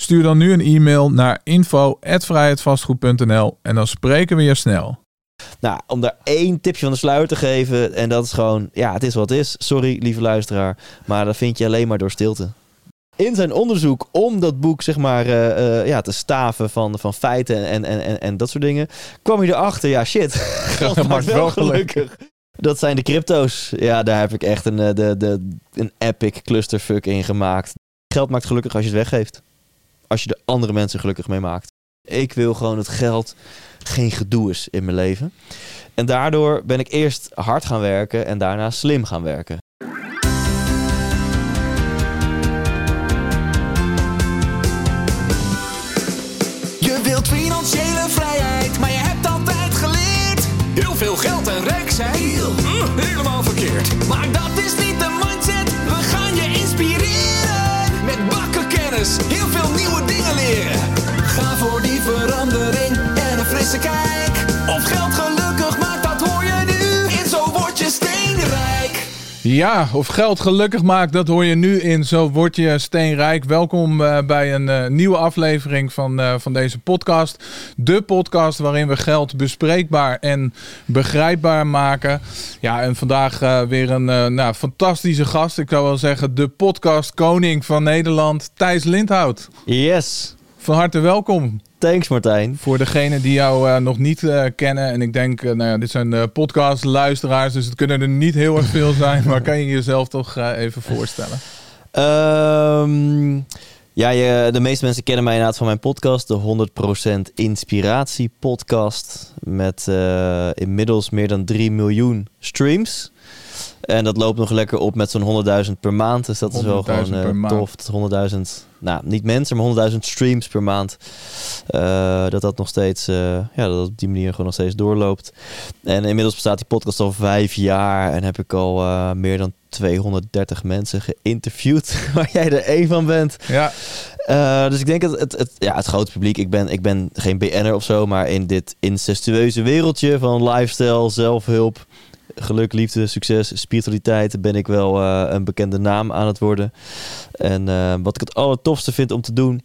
Stuur dan nu een e-mail naar info@vrijheidvastgoed.nl en dan spreken we je snel. Nou, om daar één tipje van de sluier te geven. En dat is gewoon, ja, het is wat het is. Sorry, lieve luisteraar. Maar dat vind je alleen maar door stilte. In zijn onderzoek om dat boek, zeg maar, uh, uh, ja, te staven van, van feiten en, en, en, en dat soort dingen, kwam hij erachter, ja, shit. Geld maakt wel gelukkig. Dat zijn de crypto's. Ja, daar heb ik echt een, eh, de, de, een epic clusterfuck in gemaakt. Geld maakt gelukkig als je het weggeeft. Als je de andere mensen gelukkig mee maakt. Ik wil gewoon het geld geen gedoe is in mijn leven. En daardoor ben ik eerst hard gaan werken en daarna slim gaan werken. Je wilt financiële vrijheid, maar je hebt altijd geleerd. Heel veel geld en rijk zijn, hm, helemaal verkeerd. Maar dat is niet de mindset, we gaan je inspireren. Met bakken kennis, frisse kijk. Of geld gelukkig maakt, dat hoor je nu. In Zo Word Je Steenrijk. Ja, of geld gelukkig maakt, dat hoor je nu in Zo Word Je Steenrijk. Welkom uh, bij een uh, nieuwe aflevering van, uh, van deze podcast. De podcast waarin we geld bespreekbaar en begrijpbaar maken. Ja, en vandaag weer een nou, fantastische gast. Ik zou wel zeggen de podcast koning van Nederland, Thijs Lindhout. Yes. Van harte welkom. Thanks Martijn. Voor degenen die jou uh, nog niet uh, kennen. En ik denk, uh, nou ja, dit zijn podcastluisteraars. Dus het kunnen er niet heel erg veel zijn. maar kan je jezelf toch even voorstellen? Um, ja, je, de meeste mensen kennen mij inderdaad van mijn podcast. De 100% Inspiratie podcast. Met inmiddels meer dan 3 miljoen streams. En dat loopt nog lekker op met zo'n 100.000 per maand. Dus dat is wel gewoon uh, tof. 100.000, nou niet mensen, maar 100.000 streams per maand. Uh, dat dat nog steeds, uh, ja, dat op die manier gewoon nog steeds doorloopt. En inmiddels bestaat die podcast al vijf jaar. En heb ik al meer dan 230 mensen geïnterviewd. Waar jij er één van bent. Ja. dus ik denk dat het, het, ja, het grote publiek, ik ben, ik ben geen BN'er of zo. Maar in dit incestueuze wereldje van lifestyle, zelfhulp geluk, liefde, succes, spiritualiteit ben ik wel uh, een bekende naam aan het worden. En uh, wat ik het allertofste vind om te doen,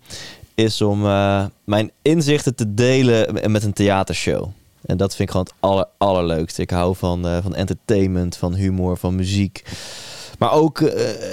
is om uh, mijn inzichten te delen met een theatershow. En dat vind ik gewoon het aller, allerleukste. Ik hou van, van entertainment, van humor, van muziek. Maar ook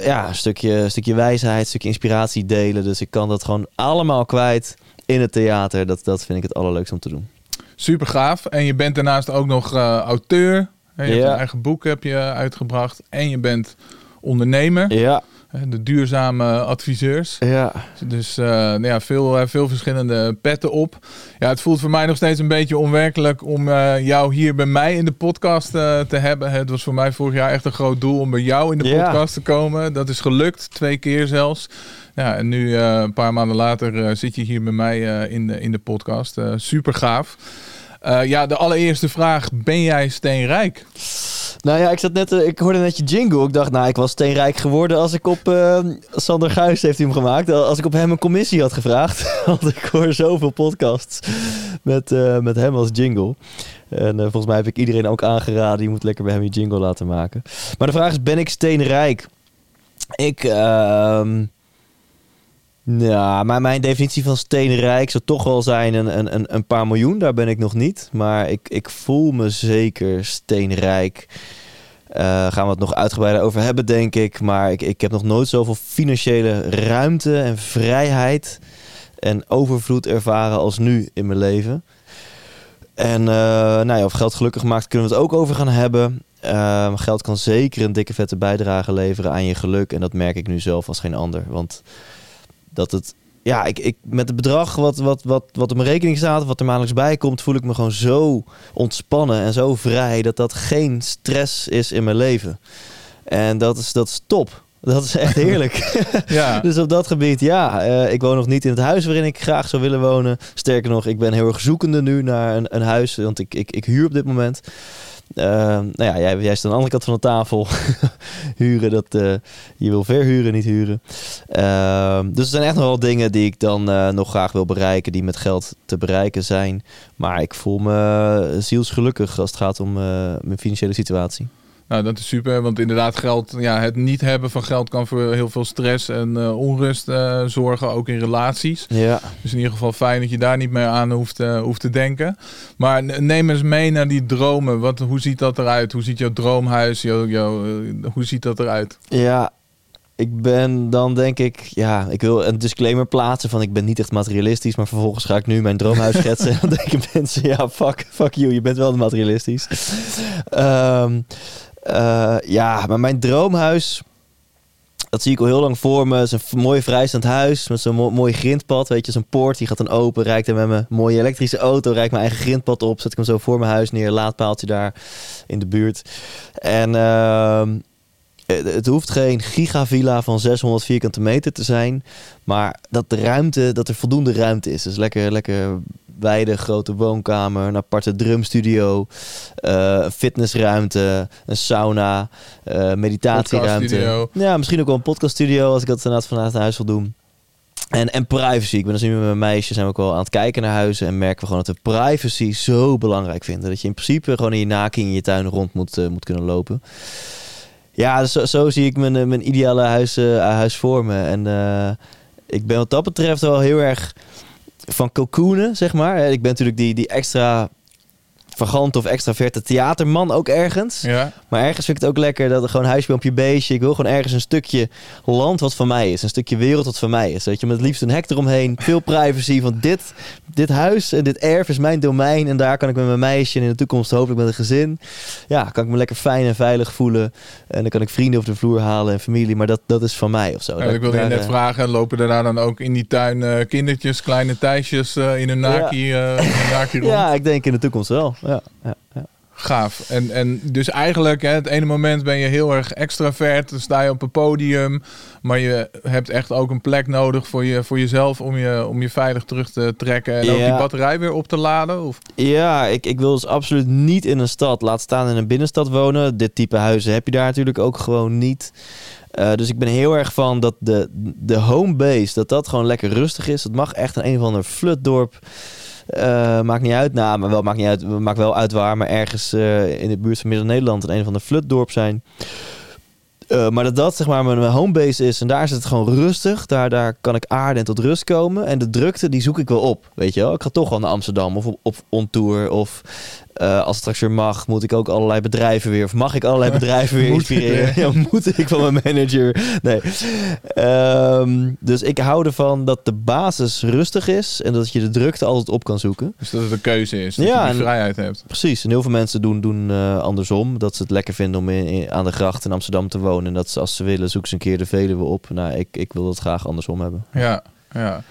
ja, een stukje, stukje wijsheid, een stukje inspiratie delen. Dus ik kan dat gewoon allemaal kwijt in het theater. Dat, dat vind ik het allerleukste om te doen. Super gaaf. En je bent daarnaast ook nog auteur, je hebt een eigen boek heb je uitgebracht. En je bent ondernemer. Ja. De duurzame adviseurs. Ja. Dus uh, nou ja, veel, veel verschillende petten op. Ja, het voelt voor mij nog steeds een beetje onwerkelijk om uh, jou hier bij mij in de podcast uh, te hebben. Het was voor mij vorig jaar echt een groot doel om bij jou in de ja. podcast te komen. Dat is gelukt, twee keer zelfs. Ja, en nu een paar maanden later zit je hier bij mij in, de, in de podcast. super gaaf. Uh, ja, de allereerste vraag. Ben jij steenrijk? Nou ja, ik, zat net, ik hoorde net je jingle. Ik dacht, nou, ik was steenrijk geworden als ik op... Uh, Sander Guis heeft hem gemaakt. Als ik op hem een commissie had gevraagd. Want ik hoor zoveel podcasts met, uh, met hem als jingle. En volgens mij heb ik iedereen ook aangeraden... je moet lekker bij hem je jingle laten maken. Maar de vraag is, ben ik steenrijk? Ik... Ja, maar mijn definitie van steenrijk zou toch wel zijn een, een, een paar miljoen. Daar ben ik nog niet. Maar ik, ik voel me zeker steenrijk. Uh, gaan we het nog uitgebreider over hebben, denk ik. Maar ik, ik heb nog nooit zoveel financiële ruimte en vrijheid en overvloed ervaren als nu in mijn leven. En uh, nou ja, of geld gelukkig maakt, kunnen we het ook over gaan hebben. Uh, geld kan zeker een dikke vette bijdrage leveren aan je geluk. En dat merk ik nu zelf als geen ander. Want dat het. Ja, ik, ik, met het bedrag wat, wat, wat, wat op mijn rekening staat, wat er maandelijks bij komt, voel ik me gewoon zo ontspannen en zo vrij dat dat geen stress is in mijn leven. En dat is, dat is top. Dat is echt heerlijk. Ja. dus op dat gebied, ja. eh, ik woon nog niet in het huis waarin ik graag zou willen wonen. Sterker nog, ik ben heel erg zoekende nu naar een, een huis. Want ik, ik, ik huur op dit moment. Eh, nou ja, jij, jij is aan de andere kant van de tafel. huren, dat, eh, je wil verhuren, niet huren. Ehm, dus er zijn echt nog wel dingen die ik dan eh, nog graag wil bereiken, die met geld te bereiken zijn. Maar ik voel me zielsgelukkig als het gaat om eh, mijn financiële situatie. Nou, dat is super, want inderdaad geld, ja, het niet hebben van geld kan voor heel veel stress en eh, onrust eh, zorgen, ook in relaties. Ja. Dus in ieder geval fijn dat je daar niet meer aan hoeft, eh, hoeft te denken. Maar neem eens mee naar die dromen. Wat, hoe ziet dat eruit? Hoe ziet jouw droomhuis? Jouw, eh, hoe ziet dat eruit? Ja, ik ben dan denk ik, ja, ik wil een disclaimer plaatsen van ik ben niet echt materialistisch, maar vervolgens ga ik nu mijn droomhuis schetsen. En dan denken mensen, ja, fuck, fuck you, je bent wel materialistisch. Ehm, eh, ja, maar mijn droomhuis, dat zie ik al heel lang voor me. Is een mooi vrijstaand huis met zo'n mo- mooi grindpad, weet je, zo'n poort die gaat dan open, rijkt er met mijn mooie elektrische auto, rijd mijn eigen grindpad op, zet ik hem zo voor mijn huis neer, laadpaaltje daar in de buurt. En ehm, het het hoeft geen gigavilla van 600 vierkante meter te zijn. Maar dat de ruimte, dat er voldoende ruimte is. Dus lekker, lekker wijde, grote woonkamer, een aparte drumstudio, eh, een fitnessruimte, een sauna, eh meditatieruimte. Podcaststudio. Ja, misschien ook wel een podcaststudio als ik dat inderdaad vanuit huis wil doen. En, en privacy. Ik ben dus nu met mijn meisje zijn we ook wel aan het kijken naar huizen. En merken we gewoon dat we privacy zo belangrijk vinden. Dat je in principe gewoon in je naken in je tuin rond moet, eh, moet kunnen lopen. Ja, dus zo, zo zie ik mijn, eh, mijn ideale huis, eh, huis voor me. En eh, ik ben wat dat betreft wel heel erg van cocoonen, zeg maar. Ik ben natuurlijk die, die extra vagante of extraverte theaterman ook ergens. Ja, Maar ergens vind ik het ook lekker dat er gewoon huisje op je beestje. Ik wil gewoon ergens een stukje land wat van mij is. Een stukje wereld wat van mij is. Weet je, met het liefst een hek eromheen. Veel privacy. Want dit, dit huis en dit erf is mijn domein. En daar kan ik met mijn meisje en in de toekomst hopelijk met een gezin. Ja, kan ik me lekker fijn en veilig voelen. En dan kan ik vrienden op de vloer halen en familie. Maar dat, dat is van mij of zo. Ja, Dat- ik wilde je net eh, vragen, lopen er daar dan ook in die tuin eh, kindertjes, kleine Thijsjes eh, in een naki, een naki rond? Ja, ik denk in de toekomst wel. Ja, ja, ja. Gaaf. En, en dus eigenlijk, hè, het ene moment ben je heel erg extravert, dan sta je op een podium, maar je hebt echt ook een plek nodig voor, je, voor jezelf om je, om je veilig terug te trekken en ook die batterij weer op te laden? Of? Ja, ik, ik wil dus absoluut niet in een stad. Laat staan in een binnenstad wonen. Dit type huizen heb je daar natuurlijk ook gewoon niet. Eh, dus ik ben heel erg van dat de, de homebase, dat dat gewoon lekker rustig is. Het mag echt een een of ander flutdorp. Eh, maakt niet uit, nou, maar wel maakt niet uit, maakt wel uit waar, maar ergens eh, in de buurt van Midden-Nederland een een of ander flutdorp zijn. Eh, maar dat dat zeg maar mijn homebase is en daar is het gewoon rustig. Daar, daar kan ik aarden en tot rust komen. En de drukte die zoek ik wel op, weet je wel. Ik ga toch wel naar Amsterdam of op, op on tour of eh, als het straks weer mag, moet ik ook allerlei bedrijven weer of mag ik allerlei bedrijven weer inspireren. ik Ja, moet ik van mijn manager? Nee. Ehm, dus ik hou ervan dat de basis rustig is en dat je de drukte altijd op kan zoeken. Dus dat het een keuze is, dat Ja, je die vrijheid hebt. Precies. En heel veel mensen doen, doen eh, andersom. Dat ze het lekker vinden om in, in- aan de gracht in Amsterdam te wonen. En dat ze als ze willen, zoeken ze een keer de Veluwe op. Nou, ik, ik wil dat graag andersom hebben. Ja, ja.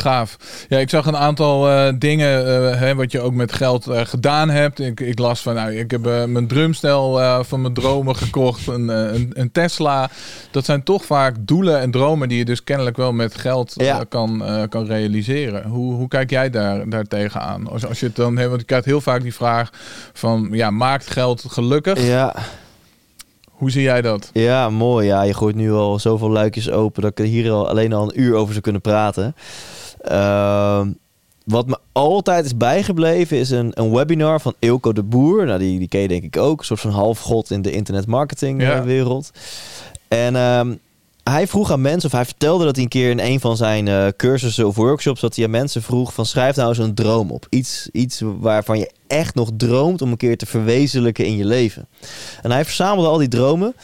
Gaaf. Ja, ik zag een aantal eh, dingen eh, hè, wat je ook met geld eh, gedaan hebt. Ik, ik las van, nou, ik heb mijn drumstel van mijn dromen gekocht, een, een, een Tesla. Dat zijn toch vaak doelen en dromen die je dus kennelijk wel met geld Ja. kan, kan realiseren. Hoe, hoe kijk jij daar, daar tegenaan? Als, als je het dan hebt, want ik krijg heel vaak die vraag van, ja, maakt geld gelukkig? Ja, Hoe zie jij dat? ja, mooi. Ja, je gooit nu al zoveel luikjes open dat ik er hier al alleen al een uur over zou kunnen praten. Ehm, wat me altijd is bijgebleven is een, een webinar van Ilko de Boer. Nou, die, die ken je denk ik ook. Een soort van halfgod in de internetmarketing Ja. eh, wereld. En ehm, hij vroeg aan mensen, of hij vertelde dat hij een keer in een van zijn eh, cursussen of workshops, dat hij aan mensen vroeg van schrijf nou eens een droom op. Iets, iets waarvan je echt nog droomt om een keer te verwezenlijken in je leven. En hij verzamelde al die dromen.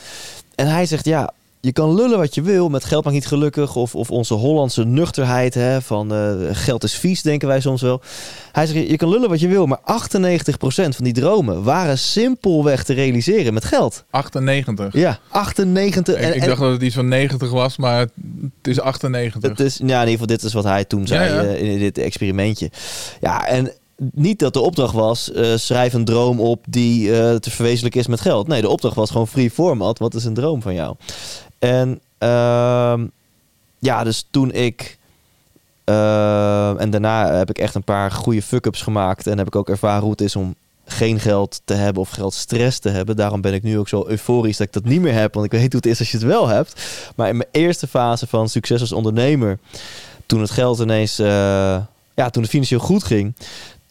En hij zegt, ja, je kan lullen wat je wil, met geld maakt niet gelukkig. Of, of onze Hollandse nuchterheid, hè, van eh, geld is vies, denken wij soms wel. Hij zegt, je kan lullen wat je wil, maar 98% van die dromen waren simpelweg te realiseren met geld. 98. Ja, 98. Ik, en- ik en- dacht dat het iets van 90 was, maar het is 98. Het is, ja, in ieder geval, dit is wat hij toen zei Ja, ja. eh, in dit experimentje. Ja, en niet dat de opdracht was, eh, schrijf een droom op die te verwezenlijken is met geld. Nee, de opdracht was gewoon free format. Wat is een droom van jou? En Ehm, ja, dus toen ik... eh, en daarna heb ik echt een paar goede fuck-ups gemaakt. En heb ik ook ervaren hoe het is om geen geld te hebben of geldstress te hebben. Daarom ben ik nu ook zo euforisch dat ik dat niet meer heb. Want ik weet hoe het is als je het wel hebt. Maar in mijn eerste fase van succes als ondernemer... toen het geld ineens... eh, ja, toen het financieel goed ging...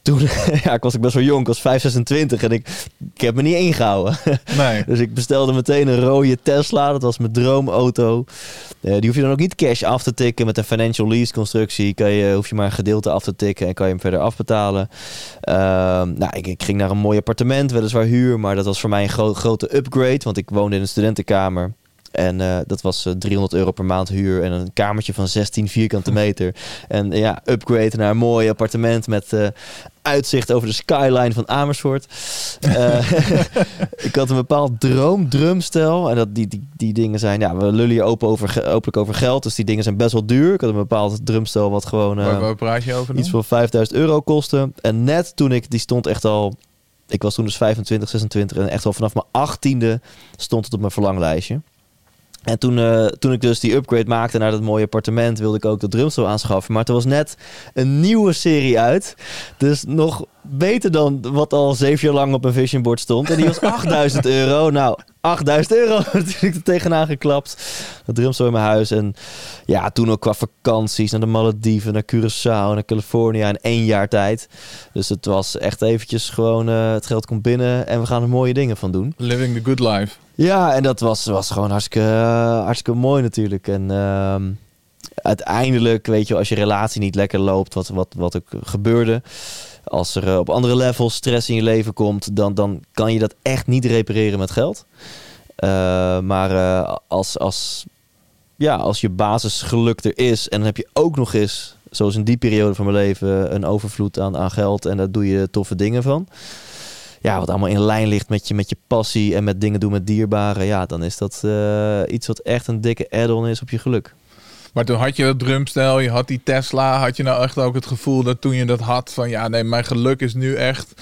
Toen, ja, ik was ik best wel jong, ik was 5, 26 en ik, ik heb me niet ingehouden. Nee. Dus ik bestelde meteen een rode Tesla. Dat was mijn droomauto. Eh, die hoef je dan ook niet cash af te tikken. Met een financial lease constructie kan je, hoef je maar een gedeelte af te tikken en kan je hem verder afbetalen. Ehm, nou, ik, ik ging naar een mooi appartement, weliswaar huur. Maar dat was voor mij een gro- grote upgrade. Want ik woonde in een studentenkamer. En eh, dat was eh, 300 euro per maand huur en een kamertje van 16 vierkante meter. En eh, ja, upgrade naar een mooi appartement met eh, uitzicht over de skyline van Amersfoort. Eh, ik had een bepaald droomdrumstel. En dat, die, die, die dingen zijn, ja, we lullen hier open over, openlijk over geld. Dus die dingen zijn best wel duur. Ik had een bepaald drumstel wat gewoon... eh, Waar, waar praat je over iets van 5000 euro kostte. En net toen ik, die stond echt al, ik was toen dus 25, 26 en echt al vanaf mijn achttiende stond het op mijn verlanglijstje. En toen, eh, toen ik dus die upgrade maakte naar dat mooie appartement, wilde ik ook dat drumstel aanschaffen. Maar er was net een nieuwe serie uit. Dus nog beter dan wat al zeven jaar lang op mijn vision board stond. En die was 8000 euro. Nou, 8000 euro natuurlijk er tegenaan geklapt. Dat drumstel in mijn huis. En ja, toen ook qua vakanties naar de Malediven, naar Curaçao, naar Californië in één jaar tijd. Dus het was echt eventjes gewoon, eh, het geld komt binnen en we gaan er mooie dingen van doen. Living the good life. Ja, en dat was, was gewoon hartstikke, eh, hartstikke mooi natuurlijk. En ehm, uiteindelijk, weet je, als je relatie niet lekker loopt, wat, wat, wat ook gebeurde. Als er eh, op andere levels stress in je leven komt, dan, dan kan je dat echt niet repareren met geld. Eh, maar eh, als, als, ja, als je basisgeluk er is en dan heb je ook nog eens, zoals in die periode van mijn leven, een overvloed aan, aan geld en daar doe je toffe dingen van ja, wat allemaal in lijn ligt met je, met je passie en met dingen doen met dierbaren, ja, dan is dat iets wat echt een dikke add-on is op je geluk. Maar toen had je dat drumstel, je had die Tesla. Had je nou echt ook het gevoel dat toen je dat had van ja, nee, mijn geluk is nu echt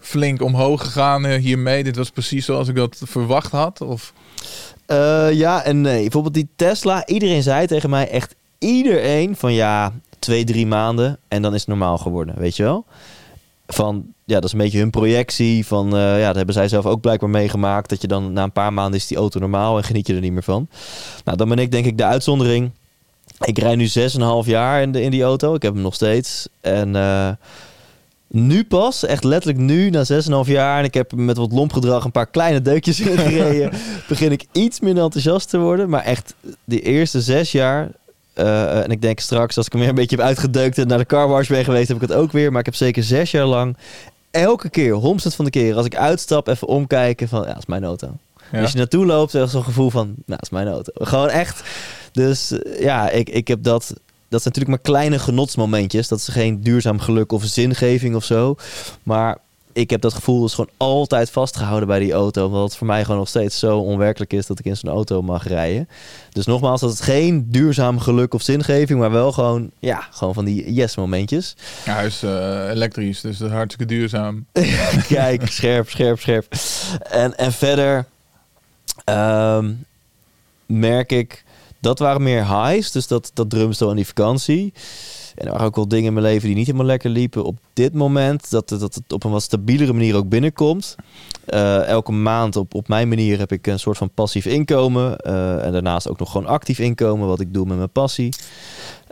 flink omhoog gegaan eh, hiermee. Dit was precies zoals ik dat verwacht had? Of Eh, ja en nee. Bijvoorbeeld die Tesla, iedereen zei tegen mij, echt iedereen van ja, twee, drie maanden en dan is het normaal geworden, weet je wel? Van, ja, dat is een beetje hun projectie. Van, eh, ja, dat hebben zij zelf ook blijkbaar meegemaakt. Dat je dan na een paar maanden is die auto normaal en geniet je er niet meer van. Nou, dan ben ik denk ik de uitzondering. Ik rij nu 6,5 jaar in, de, in die auto. Ik heb hem nog steeds. En eh, nu pas, echt letterlijk nu, na 6,5 jaar... en ik heb met wat lomp gedrag een paar kleine deukjes ingereden... begin ik iets minder enthousiast te worden. Maar echt, die eerste zes jaar... eh, en ik denk straks, als ik hem weer een beetje heb uitgedeukt... en naar de carwash ben geweest, heb ik het ook weer. Maar ik heb zeker zes jaar lang... elke keer, honderd van de keer... als ik uitstap, even omkijken van... ja, dat is mijn auto. Ja. Als je naartoe loopt, is zo'n gevoel van, nou, dat is mijn auto. Gewoon echt. Dus eh, ja, ik, ik heb dat. Dat zijn natuurlijk maar kleine genotsmomentjes. Dat is geen duurzaam geluk of zingeving of zo. Maar ik heb dat gevoel dus gewoon altijd vastgehouden bij die auto. Omdat het voor mij gewoon nog steeds zo onwerkelijk is dat ik in zo'n auto mag rijden. Dus nogmaals, dat is geen duurzaam geluk of zingeving. Maar wel gewoon, ja, gewoon van die yes momentjes. Ja, hij is eh, elektrisch, dus dat is hartstikke duurzaam. Kijk, scherp, scherp, scherp. En, en verder ehm, merk ik, dat waren meer highs. Dus dat, dat drumstel en die vakantie. En er waren ook wel dingen in mijn leven die niet helemaal lekker liepen. Op dit moment, dat, dat het op een wat stabielere manier ook binnenkomt. Eh, elke maand op, op mijn manier heb ik een soort van passief inkomen. Eh, en daarnaast ook nog gewoon actief inkomen, wat ik doe met mijn passie.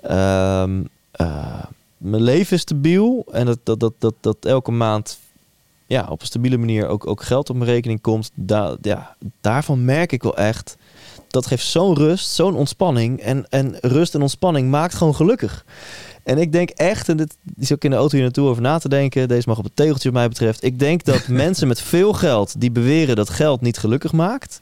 Ehm, eh, mijn leven is stabiel. En dat, dat, dat, dat, dat elke maand ja, op een stabiele manier ook, ook geld op mijn rekening komt. Da ja, daarvan merk ik wel echt. Dat geeft zo'n rust, zo'n ontspanning. En, en rust en ontspanning maakt gewoon gelukkig. En ik denk echt, en dit is ook in de auto hier naartoe over na te denken. Deze mag op het tegeltje wat mij betreft. Ik denk dat mensen met veel geld die beweren dat geld niet gelukkig maakt.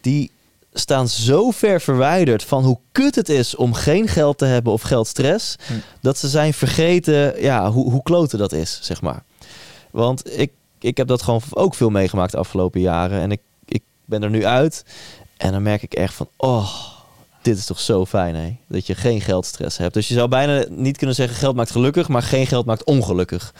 Die staan zo ver verwijderd van hoe kut het is om geen geld te hebben of geldstress. Hm. Dat ze zijn vergeten ja, hoe, hoe kloten dat is, zeg maar. Want ik, ik heb dat gewoon ook veel meegemaakt de afgelopen jaren. En ik, ik ben er nu uit. En dan merk ik echt van, oh, dit is toch zo fijn, hè? Dat je geen geldstress hebt. Dus je zou bijna niet kunnen zeggen, geld maakt gelukkig, maar geen geld maakt ongelukkig.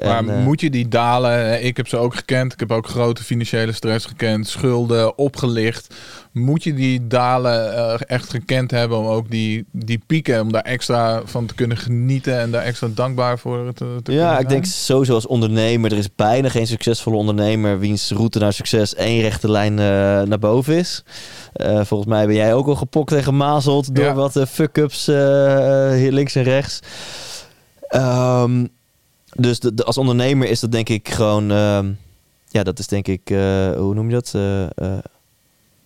Maar En, eh, moet je die dalen? Ik heb ze ook gekend. Ik heb ook grote financiële stress gekend. Schulden opgelicht. Moet je die dalen eh, echt gekend hebben om ook die, die pieken, om daar extra van te kunnen genieten en daar extra dankbaar voor te, te Ja, ik denk sowieso als ondernemer. Er is bijna geen succesvolle ondernemer wiens route naar succes één rechte lijn eh, naar boven is. Volgens mij ben jij ook al gepokt en gemazeld door Ja. wat eh, fuck-ups hier links en rechts. Ehm, dus de, de- als ondernemer is dat denk ik gewoon... ehm, ja, dat is denk ik... eh, hoe noem je dat? Eh eh,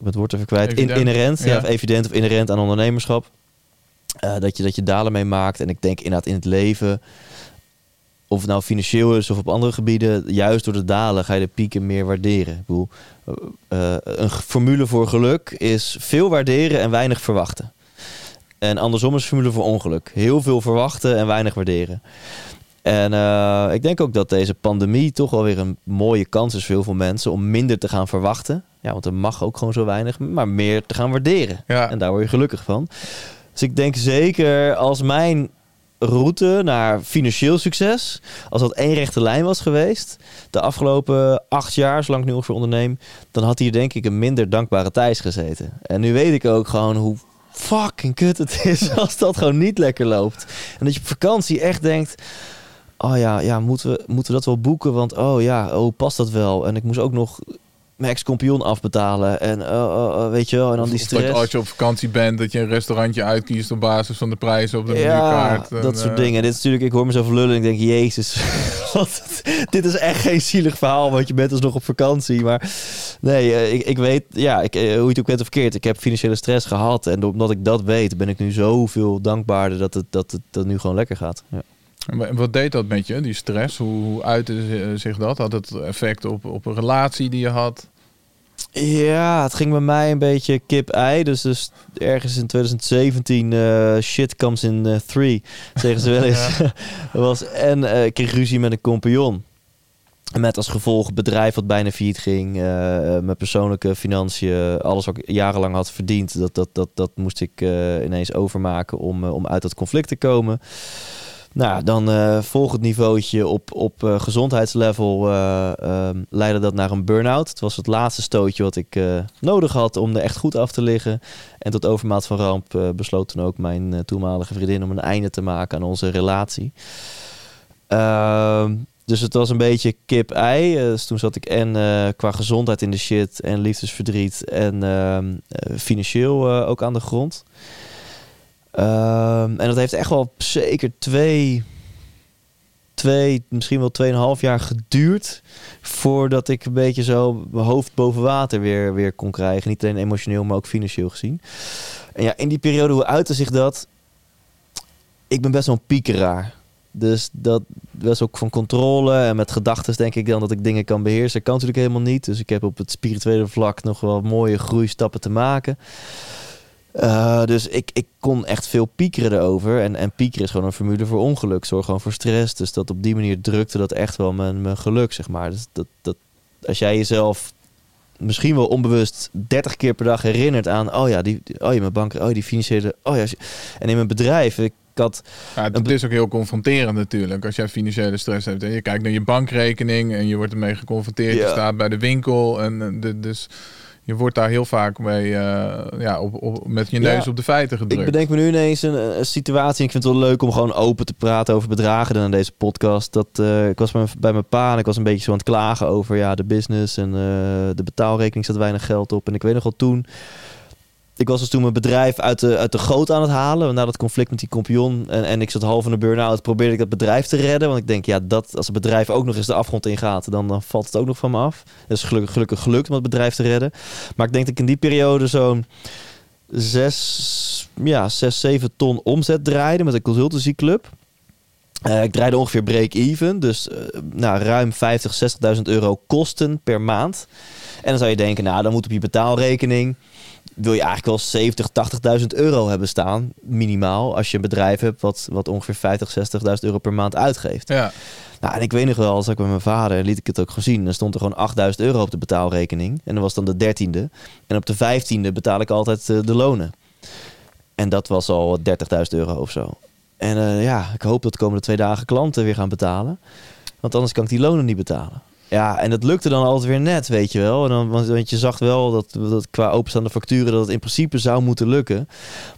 het woord even kwijt. In, inherent. Ja. Ja. of evident of inherent aan ondernemerschap. Dat, je, dat je dalen mee maakt. En ik denk inderdaad in het leven of het nou financieel is of op andere gebieden, juist door de dalen ga je de pieken meer waarderen. Ik bedoel, een formule voor geluk is veel waarderen en weinig verwachten. En andersom is een formule voor ongeluk. Heel veel verwachten en weinig waarderen. En eh, ik denk ook dat deze pandemie toch wel weer een mooie kans is voor heel veel mensen om minder te gaan verwachten. Ja, want er mag ook gewoon zo weinig, maar meer te gaan waarderen. Ja. En daar word je gelukkig van. Dus ik denk zeker als mijn route naar financieel succes, als dat één rechte lijn was geweest, de afgelopen acht jaar, zolang ik nu ongeveer onderneem, dan had hier denk ik een minder dankbare Thijs gezeten. En nu weet ik ook gewoon hoe fucking kut het is als dat gewoon niet lekker loopt. En dat je op vakantie echt denkt, oh ja, ja moeten, we, moeten we dat wel boeken? Want oh ja, oh past dat wel? En ik moest ook nog mijn ex-kompion afbetalen. En oh, oh, oh, weet je wel, en dan die Of dat stress. als je op vakantie bent, dat je een restaurantje uitkiest op basis van de prijzen op de menukaart. En, dat soort eh, dingen. Dit is natuurlijk, ik hoor mezelf lullen en ik denk, jezus, wat, dit is echt geen zielig verhaal, want je bent dus nog op vakantie. Maar nee, eh, ik, ik weet, ja, ik, eh, hoe je het ook bent of verkeerd, ik heb financiële stress gehad. En omdat ik dat weet, ben ik nu zoveel dankbaarder dat het, dat het dat het nu gewoon lekker gaat. Ja. En wa- Wat deed dat met je, die stress? Hoe, hoe uitte zi- zich dat? Had het effect op, op een relatie die je had? Ja, het ging bij mij een beetje kip-ei. Dus, dus ergens in 2017, eh, shit comes in eh, three, zeggen ze wel eens. was, en eh, ik kreeg ruzie met een compagnon. Met als gevolg bedrijf wat bijna failliet ging. eh, mijn persoonlijke financiën, alles wat ik jarenlang had verdiend. Dat, dat, dat, dat moest ik eh, ineens overmaken om, eh, om uit dat conflict te komen. Nou, dan eh volgend niveautje op, op eh, gezondheidslevel eh, ehm, leidde dat naar een burn-out. Het was het laatste stootje wat ik nodig had om er echt goed af te liggen. En tot overmaat van ramp besloot toen ook mijn toenmalige vriendin om een einde te maken aan onze relatie. Ehm, dus het was een beetje kip-ei. Dus toen zat ik en qua gezondheid in de shit en liefdesverdriet en ehm, eh, financieel ook aan de grond. Ehm, en dat heeft echt wel zeker twee, twee, misschien wel tweeënhalf jaar geduurd. Voordat ik een beetje zo mijn hoofd boven water weer, weer kon krijgen. Niet alleen emotioneel, maar ook financieel gezien. En ja, in die periode, hoe uitte zich dat? Ik ben best wel een piekeraar. Dus dat was ook van controle. En met gedachten denk ik dan dat ik dingen kan beheersen. Dat kan natuurlijk helemaal niet. Dus ik heb op het spirituele vlak nog wel mooie groeistappen te maken. Uh, dus ik, ik kon echt veel piekeren erover. En, en piekeren is gewoon een formule voor ongeluk. Zorg gewoon voor stress. Dus dat op die manier drukte dat echt wel mijn, mijn geluk, zeg maar. Dus dat, dat, als jij jezelf misschien wel onbewust 30 keer per dag herinnert aan... oh ja, die, oh ja mijn bank, oh die financiële... Oh ja, en in mijn bedrijf... Ik, had, Ja, het is ook heel confronterend natuurlijk. Als jij financiële stress hebt en je kijkt naar je bankrekening en je wordt ermee geconfronteerd. Ja. Je staat bij de winkel en eh, de, dus je wordt daar heel vaak mee, eh, ja, op, op, met je neus Ja. op de feiten ik gedrukt. bedenk me nu ineens een, een situatie. Ik vind het wel leuk om gewoon open te praten over bedragen dan in deze podcast. Dat, eh, ik was bij, mijn- bij mijn pa en ik was een beetje zo aan het klagen over ja, de business en eh, de betaalrekening zat weinig geld op. En ik weet nog wel toen, ik was dus toen mijn bedrijf uit de, uit de goot aan het halen. Na dat conflict met die compagnon en, en ik zat half in de burn-out, probeerde ik dat bedrijf te redden. Want ik denk, ja, dat, als het bedrijf ook nog eens de afgrond ingaat, dan, dan valt het ook nog van me af. Is gelukkig, gelukkig gelukt om het bedrijf te redden. Maar ik denk dat ik in die periode zo'n zes, ja, zes, zeven ton omzet draaide met een consultancyclub. Eh, ik draaide ongeveer break-even, dus eh, nou, ruim 50, 60.000 euro kosten per maand. En dan zou je denken, nou, dan moet op je betaalrekening wil je eigenlijk wel 70, 80.000 euro hebben staan, minimaal, als je een bedrijf hebt wat, wat ongeveer 50, 60.000 euro per maand uitgeeft. Ja, Nou, en ik weet nog wel, als ik met mijn vader liet ik het ook gezien. Dan stond er gewoon 8000 euro op de betaalrekening. En dat was dan de dertiende. En op de vijftiende betaal ik altijd eh, de lonen. En dat was al 30.000 euro of zo. En eh, ja, ik hoop dat de komende twee dagen klanten weer gaan betalen. Want anders kan ik die lonen niet betalen. Ja, en dat lukte dan altijd weer net, weet je wel. En dan, want, je zag wel dat, dat qua openstaande facturen... dat het in principe zou moeten lukken.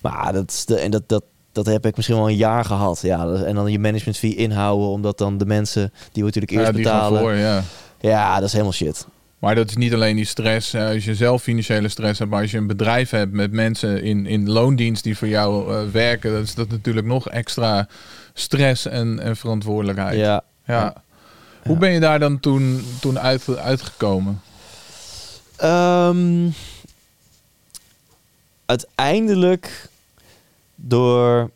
Maar dat, is de, en dat, dat, dat heb ik misschien wel een jaar gehad. Ja, en dan je management fee inhouden... omdat dan de mensen die we natuurlijk eerst Ja, betalen... voor, ja. Ja, dat is helemaal shit. Maar dat is niet alleen die stress. eh, Als je zelf financiële stress hebt, maar als je een bedrijf hebt met mensen in, in loondienst die voor jou eh, werken, dan is dat natuurlijk nog extra stress en, en verantwoordelijkheid. Ja, Ja. Hoe ben je daar dan toen, toen uit, uitgekomen? Ehm, uiteindelijk door...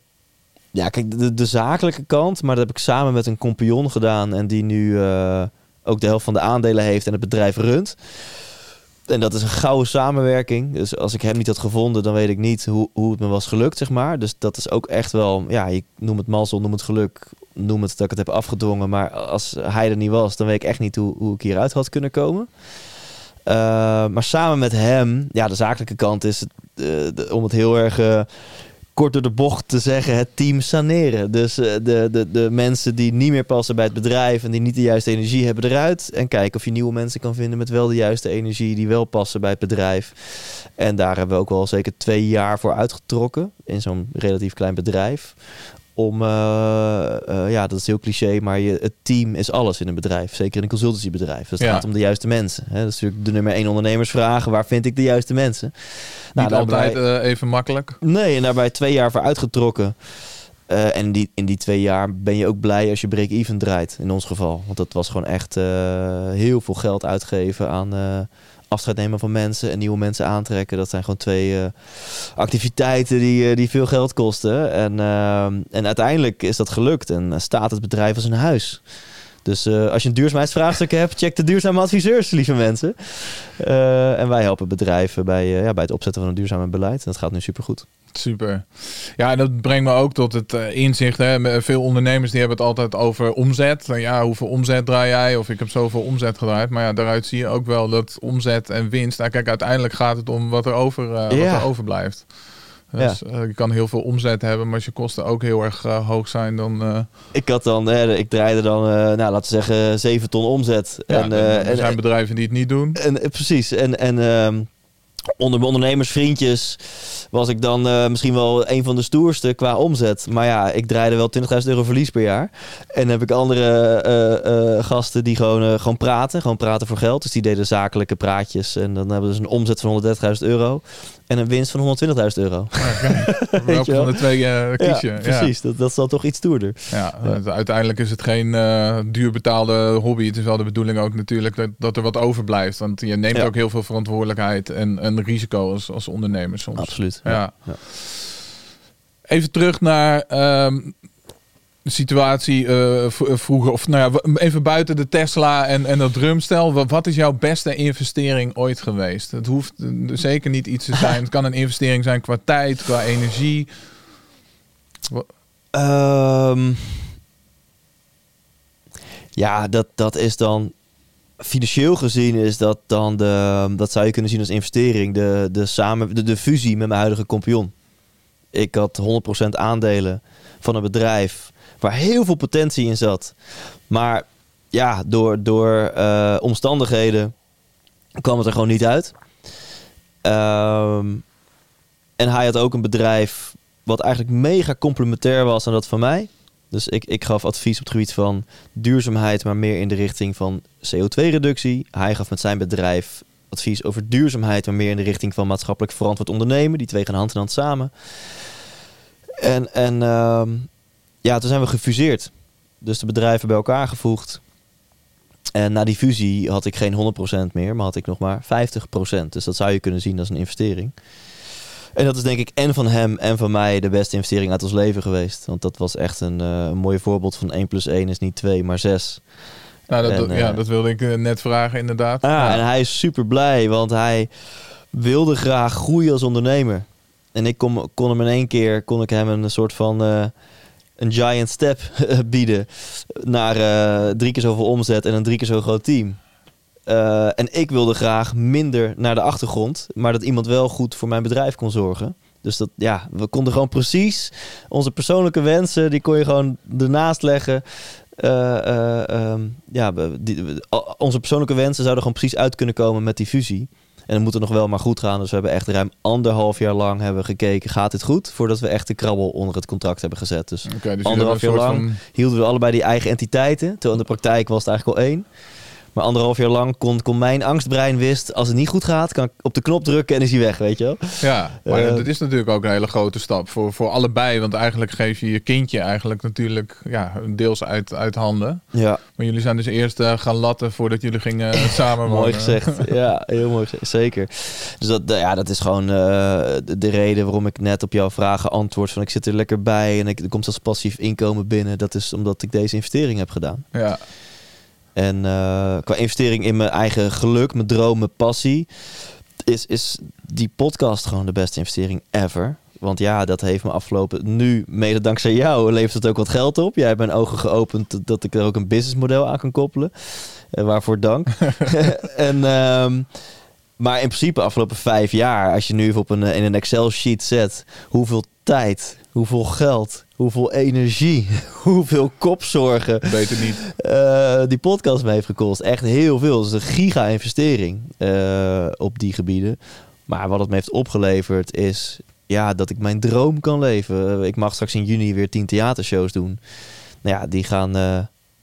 Ja, kijk, de, de zakelijke kant, maar dat heb ik samen met een compagnon gedaan en die nu eh, ook de helft van de aandelen heeft en het bedrijf runt. En dat is een gouden samenwerking. Dus als ik hem niet had gevonden, dan weet ik niet hoe, hoe het me was gelukt, zeg maar. Dus dat is ook echt wel, ja, je noem het mazzel, noem het geluk, noem het dat ik het heb afgedwongen. Maar als hij er niet was, dan weet ik echt niet hoe, hoe ik hieruit had kunnen komen. Uh, maar samen met hem, ja, de zakelijke kant is, het, de, om het heel erg uh, kort door de bocht te zeggen, het team saneren. Dus uh, de, de, de mensen die niet meer passen bij het bedrijf en die niet de juiste energie hebben eruit. En kijken of je nieuwe mensen kan vinden met wel de juiste energie die wel passen bij het bedrijf. En daar hebben we ook wel zeker twee jaar voor uitgetrokken in zo'n relatief klein bedrijf om, uh, uh, ja, dat is heel cliché, maar je, het team is alles in een bedrijf. Zeker in een consultancybedrijf. Dus het Ja. gaat om de juiste mensen. Hè. Dat is natuurlijk de nummer één ondernemersvraag. Waar vind ik de juiste mensen? Nou, niet altijd eh, even makkelijk. Nee, en daarbij twee jaar voor uitgetrokken. Eh, en die, in die twee jaar ben je ook blij als je break-even draait, in ons geval. Want dat was gewoon echt eh, heel veel geld uitgeven aan eh, afscheid nemen van mensen en nieuwe mensen aantrekken. Dat zijn gewoon twee eh, activiteiten die, eh, die veel geld kosten. En, eh, en uiteindelijk is dat gelukt en staat het bedrijf als een huis. Dus als je een duurzaamheidsvraagstuk hebt, check de duurzame adviseurs, lieve mensen. En wij helpen bedrijven bij, ja, bij het opzetten van een duurzaam beleid. En dat gaat nu supergoed. Super. Ja, dat brengt me ook tot het eh, inzicht. Hè. Veel ondernemers die hebben het altijd over omzet. Van, Ja, hoeveel omzet draai jij? Of ik heb zoveel omzet gedraaid. Maar ja, daaruit zie je ook wel dat omzet en winst. Nou, kijk, uiteindelijk gaat het om wat er, over, eh, wat Ja. er overblijft. Dus eh, je kan heel veel omzet hebben, maar als je kosten ook heel erg hoog zijn, dan. Ik had dan, hè, ik draaide dan, nou laten we zeggen, 7 ton omzet. ja, en, dan- er en, zijn bedrijven die het niet doen. en, precies. En, en ehm, onder mijn ondernemersvriendjes was ik dan eh, misschien wel een van de stoerste qua omzet. Maar ja, ik draaide wel 20.000 euro verlies per jaar. En heb ik andere eh, eh, gasten die gewoon, gewoon praten. Gewoon praten voor geld. Dus die deden zakelijke praatjes. En dan hebben ze een omzet van 130.000 euro. En een winst van 120.000 euro. Welke je wel? van de twee eh, kies je? Ja, precies. Dat, dat is dan toch iets stoerder. Ja, uiteindelijk is het geen eh, duur betaalde hobby. Het is wel de bedoeling ook natuurlijk dat, dat er wat overblijft. Want je neemt ook heel veel verantwoordelijkheid en, en risico als, als ondernemer soms. Absoluut. Ja. Ja. Even terug naar ehm, de situatie v- vroeger. Of nou ja, even buiten de Tesla en, en dat drumstel. Wat, wat is jouw beste investering ooit geweest? Het hoeft eh, zeker niet iets te zijn. Het kan een investering zijn qua tijd, qua energie. Ehm, ja, dat, dat is dan. Financieel gezien is dat dan de. Dat zou je kunnen zien als investering. De, de, samen, de, de fusie met mijn huidige compagnon. Ik had 100% aandelen van een bedrijf waar heel veel potentie in zat. Maar ja, door, door eh, omstandigheden kwam het er gewoon niet uit. Ehm, en hij had ook een bedrijf wat eigenlijk mega complementair was aan dat van mij. Dus ik, ik gaf advies op het gebied van duurzaamheid, maar meer in de richting van CO2-reductie. Hij gaf met zijn bedrijf advies over duurzaamheid, maar meer in de richting van maatschappelijk verantwoord ondernemen. Die twee gaan hand in hand samen. En, en ehm, ja, toen zijn we gefuseerd. Dus de bedrijven bij elkaar gevoegd. En na die fusie had ik geen 100% meer, maar had ik nog maar 50%. Dus dat zou je kunnen zien als een investering. En dat is denk ik en van hem en van mij de beste investering uit ons leven geweest. Want dat was echt een, een mooi voorbeeld van 1 plus 1 is niet 2, maar 6. Nou, dat, En, eh, ja, dat wilde ik eh, net vragen, inderdaad. Ah, Ja. En hij is super blij, want hij wilde graag groeien als ondernemer. En ik kon, kon hem in één keer kon ik hem een soort van een giant step bieden naar drie keer zoveel omzet en een drie keer zo groot team. Eh, en ik wilde graag minder naar de achtergrond, maar dat iemand wel goed voor mijn bedrijf kon zorgen. Dus dat, ja, we konden gewoon precies onze persoonlijke wensen, die kon je gewoon ernaast leggen. eh, eh, ehm, ja, die, onze persoonlijke wensen zouden gewoon precies uit kunnen komen met die fusie. En dan moet het nog wel maar goed gaan. Dus we hebben echt ruim anderhalf jaar lang hebben gekeken, gaat dit goed? Voordat we echt de krabbel onder het contract hebben gezet. Dus dus Anderhalf jaar lang. van- hielden we allebei die eigen entiteiten. Terwijl in de praktijk was het eigenlijk al één. Maar anderhalf jaar lang kon, kon mijn angstbrein wist... als het niet goed gaat, kan ik op de knop drukken en is hij weg, weet je wel. Ja, maar Eh, dat is natuurlijk ook een hele grote stap voor, voor allebei. Want eigenlijk geef je je kindje eigenlijk natuurlijk ja, deels uit, uit handen. Ja, Maar jullie zijn dus eerst eh, gaan latten voordat jullie gingen samen mooi gezegd. Ja, heel mooi gezegd. Zeker. Dus dat, ja, dat is gewoon eh, de, de reden waarom ik net op jouw vragen antwoord. Van ik zit er lekker bij en ik, er komt zelfs passief inkomen binnen. Dat is omdat ik deze investering heb gedaan. Ja, En eh, qua investering in mijn eigen geluk, mijn droom, mijn passie, is, is die podcast gewoon de beste investering ever. Want ja, dat heeft me afgelopen. Nu, mede dankzij jou, levert het ook wat geld op. Jij hebt mijn ogen geopend dat ik er ook een businessmodel aan kan koppelen. Eh, waarvoor dank. en, ehm, maar in principe, afgelopen vijf jaar, als je nu even op een, eh, in een Excel-sheet zet, hoeveel tijd, hoeveel geld, hoeveel energie, hoeveel kopzorgen, beter niet. eh, die podcast me heeft gekost. Echt heel veel. Het is een giga-investering eh, op die gebieden. Maar wat het me heeft opgeleverd is ja, dat ik mijn droom kan leven. Ik mag straks in juni weer tien theatershows doen. Nou ja, die gaan... eh,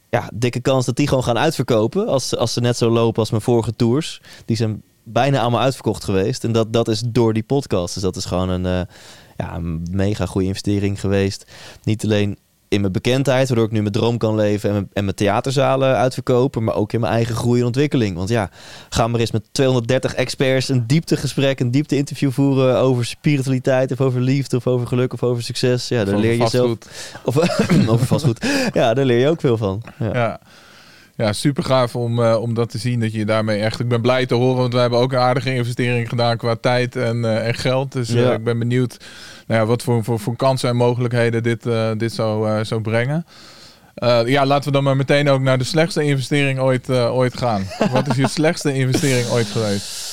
ja, dikke kans dat die gewoon gaan uitverkopen. Als, als ze net zo lopen als mijn vorige tours. Die zijn bijna allemaal uitverkocht geweest. En dat, dat is door die podcast. Dus dat is gewoon een, eh, ja, een mega goede investering geweest. Niet alleen in mijn bekendheid, waardoor ik nu mijn droom kan leven en mijn, en mijn theaterzalen uitverkopen, maar ook in mijn eigen groei en ontwikkeling. Want ja, ga maar eens met 230 experts een dieptegesprek, een diepte-interview voeren over spiritualiteit of over liefde of over geluk of over succes. Ja, daar leer je zelf. Of over vastgoed. Ja, daar leer je ook veel van. Ja. Ja. Ja, super gaaf om, eh, om dat te zien. Dat je daarmee echt. Ik ben blij te horen, want we hebben ook een aardige investering gedaan qua tijd en, eh, en geld. Dus eh, Ja. ik ben benieuwd nou ja, wat voor, voor, voor kansen en mogelijkheden dit, dit zou, zou brengen. Ja, laten we dan maar meteen ook naar de slechtste investering ooit, ooit gaan. wat is je slechtste investering ooit geweest?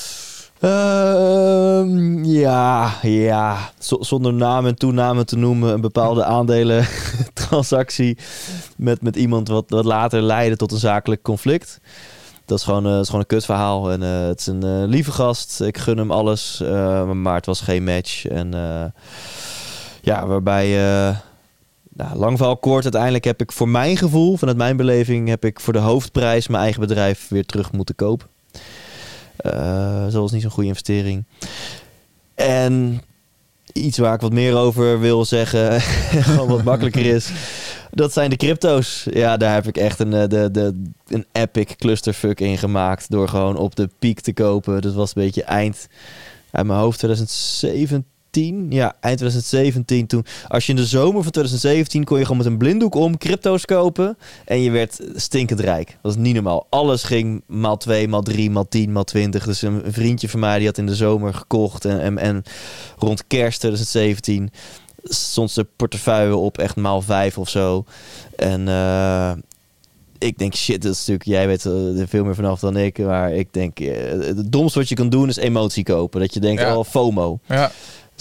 Ehm, ja, ja. Zonder naam en toename te noemen, een bepaalde aandelen transactie met, met iemand wat, wat later leidde tot een zakelijk conflict. Dat is gewoon, eh, is gewoon een kutverhaal. En eh, het is een eh, lieve gast. Ik gun hem alles. maar het was geen match. En ja, waarbij... nou, lang verhaal kort. Uiteindelijk heb ik voor mijn gevoel, vanuit mijn beleving, heb ik voor de hoofdprijs mijn eigen bedrijf weer terug moeten kopen. Eh dat was niet zo'n goede investering. En iets waar ik wat meer over wil zeggen, gewoon wat makkelijker is. Dat zijn de crypto's. Ja, daar heb ik echt een, eh, de, de, een epic clusterfuck in gemaakt. Door gewoon op de piek te kopen. Dat was een beetje eind uit mijn hoofd 2017. Ja, eind 2017. Toen, als je in de zomer van 2017 kon je gewoon met een blinddoek om crypto's kopen. En je werd stinkend rijk. Dat was niet normaal. Alles ging maal 2, maal 3, maal 10, maal 20. Dus een vriendje van mij die had in de zomer gekocht. En, en, en rond kerst 2017 stond zijn portefeuille op echt maal 5 of zo. En eh, ik denk, shit, dat is natuurlijk, jij weet er veel meer vanaf dan ik. Maar ik denk, eh, het domste wat je kan doen is emotie kopen. Dat je denkt, Ja. oh, FOMO. Ja,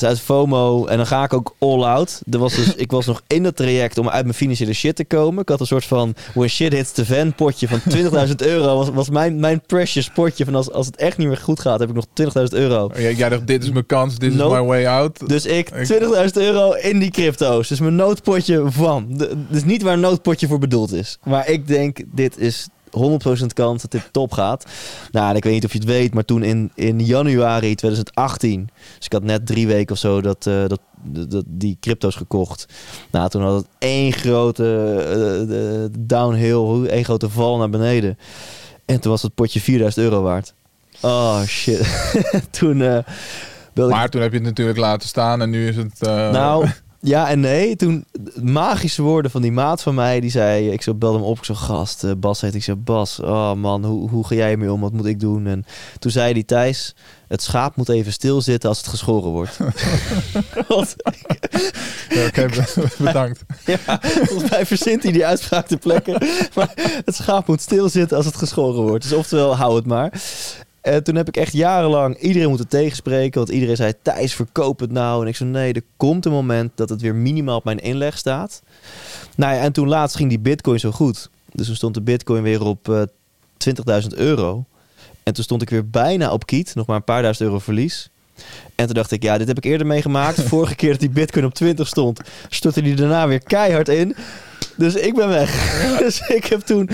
Dus uit FOMO. En dan ga ik ook all out. Er was dus, ik was nog in het traject om uit mijn financiële shit te komen. Ik had een soort van when shit hits the fan potje van 20.000 euro. Was, was mijn, mijn precious potje van als, als het echt niet meer goed gaat, heb ik nog 20.000 euro. jij, jij dacht, dit is mijn kans, dit is my way out. Dus ik Ik- 20.000 euro in die crypto's. Dus mijn noodpotje van. De, dus niet waar een noodpotje voor bedoeld is. Maar ik denk, dit is 100% kans dat dit top gaat. Nou, en ik weet niet of je het weet, maar toen in, in januari 2018... Dus ik had net drie weken of zo dat, eh, dat, dat, die crypto's gekocht. Nou, toen had het één grote de- downhill, één grote val naar beneden. En toen was het potje 4000 euro waard. Oh, shit. toen... ik Maar toen heb je het natuurlijk laten staan en nu is het... nou, ja en nee. Toen magische woorden van die maat van mij. Die zei, ik zo belde hem op. Ik zo, gast, eh, Bas heet. Ik zei, Bas, oh man, hoe, hoe ga jij ermee om? Wat moet ik doen? En toen zei hij, Thijs, het schaap moet even stilzitten als het geschoren wordt. Ja, Oké, bedankt. ja, volgens mij verzint hij die uitspraak ter plekke. Maar het schaap moet stilzitten als het geschoren wordt. Dus oftewel, hou het maar. En toen heb ik echt jarenlang iedereen moeten tegenspreken. Want iedereen zei, Thijs, verkoop het nou. En ik zei, nee, er komt een moment dat het weer minimaal op mijn inleg staat. Nou ja, en toen laatst ging die bitcoin zo goed. Dus toen stond de bitcoin weer op eh 20.000 euro. En toen stond ik weer bijna op kiet. Nog maar een paar duizend euro verlies. En toen dacht ik, ja, dit heb ik eerder meegemaakt. Vorige keer dat die bitcoin op 20 stond, stortte die daarna weer keihard in. Dus ik ben weg. Dus ik heb toen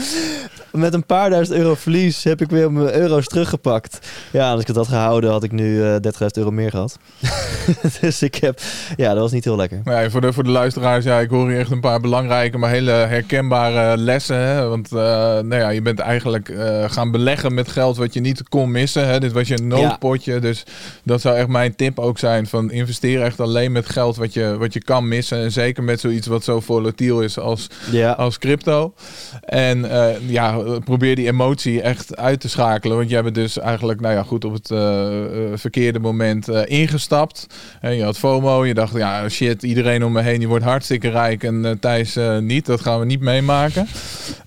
met een paar duizend euro verlies heb ik weer mijn euro's teruggepakt. Ja, als ik het had gehouden, had ik nu eh 30.000 euro meer gehad. dus ik heb, ja, dat was niet heel lekker. Ja, voor, de, voor de luisteraars, ja, ik hoor hier echt een paar belangrijke, maar hele herkenbare lessen. Hè? Want eh, nou ja, je bent eigenlijk eh, gaan beleggen met geld wat je niet kon missen. Hè? Dit was je noodpotje. Dus dat zou echt mijn tip ook zijn: van investeer echt alleen met geld wat je, wat je kan missen. En zeker met zoiets wat zo volatiel is als, Ja, als crypto. En ja, probeer die emotie echt uit te schakelen. Want jij bent dus eigenlijk, nou ja, goed op het eh, eh, verkeerde moment eh, ingestapt. En je had FOMO. Je dacht, ja, shit, iedereen om me heen die wordt hartstikke rijk. En eh, Thijs eh, niet. Dat gaan we niet meemaken.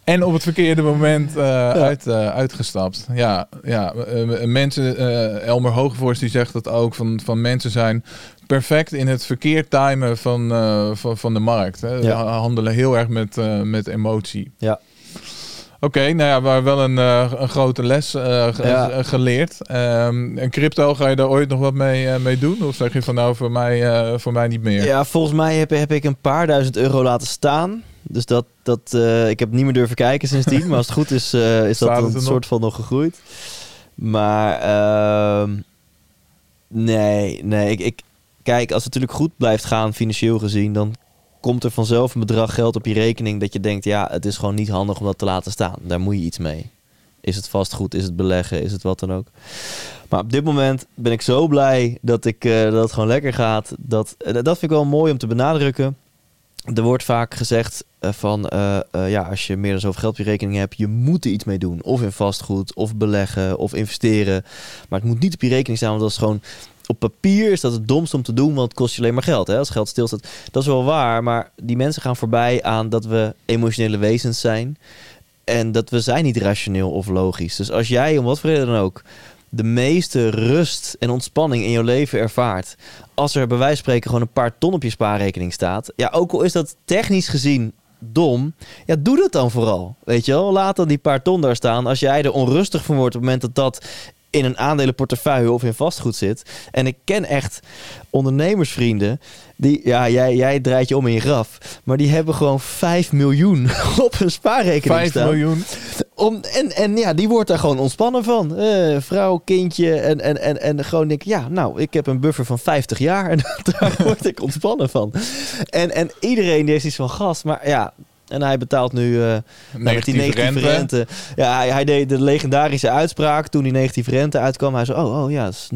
En op het verkeerde moment eh, uit, eh, uitgestapt. Ja, ja eh, mensen, eh, Elmer Hoogvorst die zegt dat ook, van, van mensen zijn perfect in het verkeerd timen van, eh, van, van de markt. Hè. Ja. Handelen heel erg met, eh, met emotie. ja. Oké, nou ja, maar wel een, eh, een grote les eh, Ja. eh, geleerd. Ehm, en crypto, ga je daar ooit nog wat mee, mee doen? Of zeg je van nou, voor mij, voor mij niet meer? Ja, volgens mij heb, heb ik een paar duizend euro laten staan. Dus dat, dat, ik heb niet meer durven kijken sindsdien. maar als het goed is, is dat een nog? soort van nog gegroeid. Maar ehm, nee, nee. Ik, ik, kijk, als het natuurlijk goed blijft gaan financieel gezien... dan komt er vanzelf een bedrag geld op je rekening... dat je denkt, ja, het is gewoon niet handig om dat te laten staan. Daar moet je iets mee. Is het vastgoed? Is het beleggen? Is het wat dan ook? Maar op dit moment ben ik zo blij dat, ik, eh, dat het gewoon lekker gaat. Dat, eh, dat vind ik wel mooi om te benadrukken. Er wordt vaak gezegd eh, van, ja, als je meer dan zoveel geld op je rekening hebt, je moet er iets mee doen. Of in vastgoed, of beleggen, of investeren. Maar het moet niet op je rekening staan, want dat is gewoon... Op papier is dat het domst om te doen, want het kost je alleen maar geld. Hè? Als geld stilstaat, dat is wel waar. Maar die mensen gaan voorbij aan dat we emotionele wezens zijn. En dat we zijn niet rationeel of logisch. Dus als jij, om wat voor reden dan ook, de meeste rust en ontspanning in je leven ervaart. Als er bij wijze van spreken gewoon een paar ton op je spaarrekening staat. Ja, ook al is dat technisch gezien dom. Ja, doe dat dan vooral. Weet je wel, laat dan die paar ton daar staan. Als jij er onrustig van wordt op het moment dat dat in een aandelenportefeuille of in vastgoed zit. En ik ken echt ondernemersvrienden. Die, ja, jij, jij draait je om in je graf. Maar die hebben gewoon 5 miljoen op hun spaarrekening 5 staan. miljoen. Om, en, en ja, die wordt daar gewoon ontspannen van. Eh, vrouw, kindje en, en, en, en gewoon denk ik, ja, nou, ik heb een buffer van 50 jaar en daar word ik ontspannen van. En, en iedereen die heeft iets van gas, maar ja, en hij betaalt nu nou, met die Negatieve negatieve rente. rente. Ja, hij, hij deed de legendarische uitspraak toen die negatieve rente uitkwam. Hij zei, oh, oh ja, dat is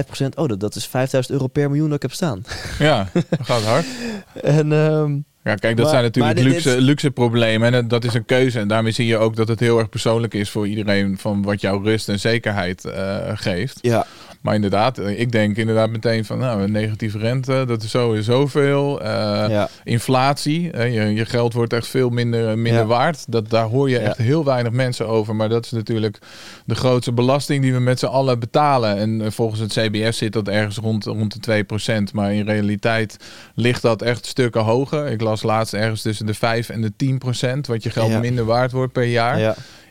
0,5 procent. Oh, dat, dat is 5000 euro per miljoen dat ik heb staan. Ja, dat gaat hard. En ehm, Ja, kijk, dat Maar- zijn natuurlijk dit- luxe, dit- luxe problemen. En dat is een keuze. En daarmee zie je ook dat het heel erg persoonlijk is voor iedereen van wat jouw rust en zekerheid eh, geeft. ja, Maar inderdaad, eh, ik denk inderdaad meteen van nou, een negatieve rente, dat is sowieso veel. Eh, ja, Inflatie, je, je geld wordt echt veel minder, minder Ja. waard. Dat, daar hoor je Ja. echt heel weinig mensen over. Maar dat is natuurlijk de grootste belasting die we met z'n allen betalen. En eh, volgens het CBS zit dat ergens rond, rond de 2%. Maar in realiteit ligt dat echt stukken hoger. Ik las laatst ergens tussen de 5 en de 10%. Wat je geld minder waard wordt per jaar.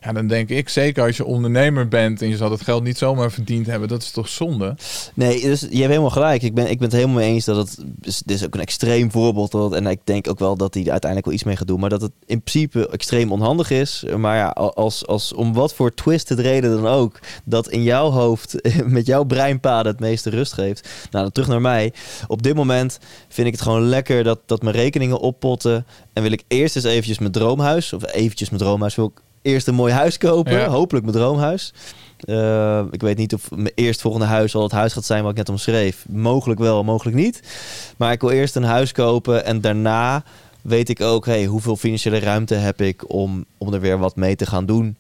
Ja. Dan denk ik, zeker als je ondernemer bent en je zal het geld niet zomaar verdiend hebben, dat is toch zonde? Nee, dus je hebt helemaal gelijk. Ik ben, ik ben het helemaal mee eens dat het... Dit is ook een extreem voorbeeld. Dat, en ik denk ook wel dat hij er uiteindelijk wel iets mee gaat doen. Maar dat het in principe extreem onhandig is. Maar ja, als, als om wat voor twisted reden dan ook... dat in jouw hoofd, met jouw breinpaden het meeste rust geeft. Nou, dan terug naar mij. Op dit moment vind ik het gewoon lekker dat, dat mijn rekeningen oppotten. En wil ik eerst eens eventjes mijn droomhuis... of eventjes mijn droomhuis... wil ik eerst een mooi huis kopen. Ja. Hopelijk mijn droomhuis. Eh, ik weet niet of mijn eerstvolgende huis al het huis gaat zijn wat ik net omschreef. Mogelijk wel, mogelijk niet. Maar ik wil eerst een huis kopen en daarna weet ik ook hey, hoeveel financiële ruimte heb ik om, om er weer wat mee te gaan doen.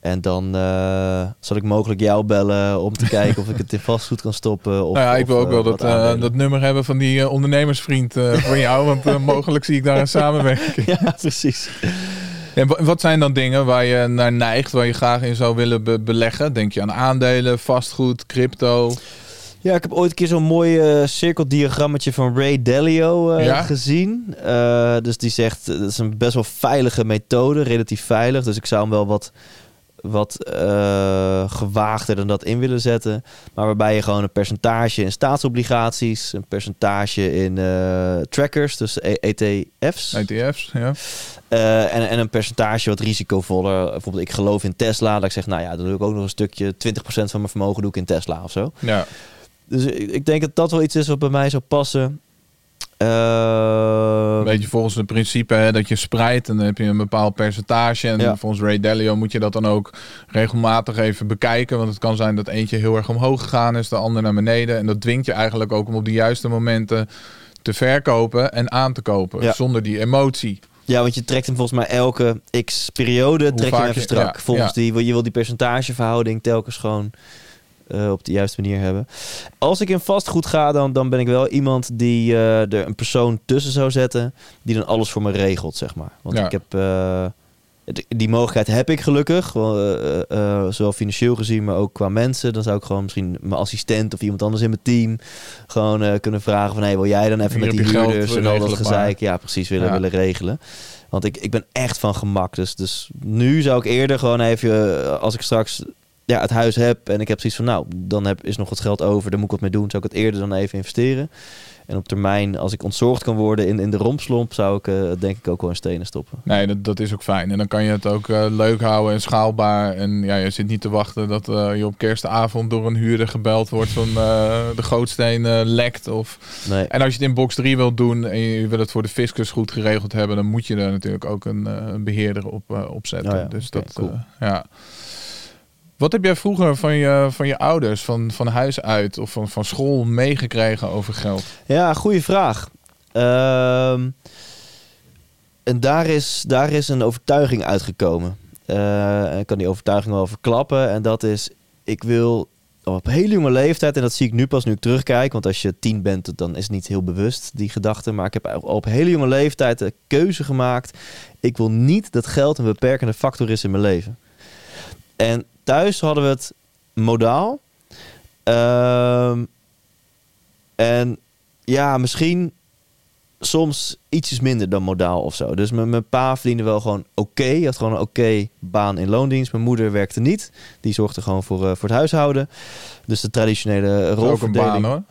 En dan eh, zal ik mogelijk jou bellen om te kijken of ik het in vastgoed kan stoppen. Of, nou ja, ik wil ook wel dat, eh, aandelen. dat nummer hebben van die ondernemersvriend van jou, want mogelijk zie ik daar een samenwerking. Ja, precies. En wa- wat zijn dan dingen waar je naar neigt, waar je graag in zou willen be- beleggen? Denk je aan aandelen, vastgoed, crypto? Ja, ik heb ooit een keer zo'n mooi eh, cirkeldiagrammetje van Ray Dalio Ja? gezien. Eh, dus die zegt, dat is een best wel veilige methode, relatief veilig. Dus ik zou hem wel wat, wat gewaagder dan dat in willen zetten. Maar waarbij je gewoon een percentage in staatsobligaties, een percentage in trackers, dus E- ETF's. ETF's, ja. Eh, en, en een percentage wat risicovoller. Bijvoorbeeld, ik geloof in Tesla. Dat ik zeg, nou ja, dan doe ik ook nog een stukje, 20% van mijn vermogen doe ik in Tesla of zo. ja. Dus ik, ik denk dat dat wel iets is wat bij mij zou passen. Eh, Een beetje volgens het principe hè, dat je spreidt en dan heb je een bepaald percentage. En Ja. volgens Ray Dalio moet je dat dan ook regelmatig even bekijken. Want het kan zijn dat eentje heel erg omhoog gegaan is, de ander naar beneden. En dat dwingt je eigenlijk ook om op de juiste momenten te verkopen en aan te kopen. Ja. Zonder die emotie. Ja, want je trekt hem volgens mij elke x periode trek je hem even strak. ja, volgens ja. die, je wil die percentageverhouding telkens gewoon eh, op de juiste manier hebben. Als ik in vastgoed ga, dan, dan ben ik wel iemand die eh, er een persoon tussen zou zetten die dan alles voor me regelt, zeg maar. Want Ja. ik heb eh, die mogelijkheid heb ik gelukkig, eh, eh, eh, zowel financieel gezien, maar ook qua mensen. Dan zou ik gewoon misschien mijn assistent of iemand anders in mijn team gewoon kunnen vragen van, hey, wil jij dan even Hier met die huurders en al dat gezeik, ja, precies willen Ja. willen regelen. Want ik, ik ben echt van gemak. Dus, dus nu zou ik eerder gewoon even, als ik straks ja, het huis heb en ik heb zoiets van, nou, dan heb, is nog wat geld over, daar moet ik wat mee doen, zou ik het eerder dan even investeren. En op termijn, als ik ontzorgd kan worden in, in de rompslomp, zou ik eh, denk ik ook wel in stenen stoppen. Nee, dat, dat is ook fijn. En dan kan je het ook eh, leuk houden en schaalbaar. En ja, je zit niet te wachten dat eh, je op kerstavond door een huurder gebeld wordt van de gootsteen lekt. Of... Nee. En als je het in box 3 wilt doen en je wil het voor de fiscus goed geregeld hebben, dan moet je er natuurlijk ook een, eh, een beheerder op, eh, op zetten. Oh ja, dus dat, cool. ja. Wat heb jij vroeger van je, van je ouders, van, van huis uit of van, van school meegekregen over geld? Ja, goede vraag. Ehm, en daar is, daar is een overtuiging uitgekomen. Eh, ik kan die overtuiging wel verklappen. En dat is, ik wil op hele jonge leeftijd, en dat zie ik nu pas nu ik terugkijk, want als je tien bent, dan is het niet heel bewust, die gedachte. Maar ik heb op hele jonge leeftijd de keuze gemaakt. Ik wil niet dat geld een beperkende factor is in mijn leven. En thuis hadden we het modaal. Ehm, en ja, misschien soms ietsjes minder dan modaal of zo. Dus mijn, mijn pa verdiende wel gewoon oké. Hij had gewoon een oké baan in loondienst. Mijn moeder werkte niet. Die zorgde gewoon voor, eh, voor het huishouden. Dus de traditionele ook een rolverdeling. baan hoor.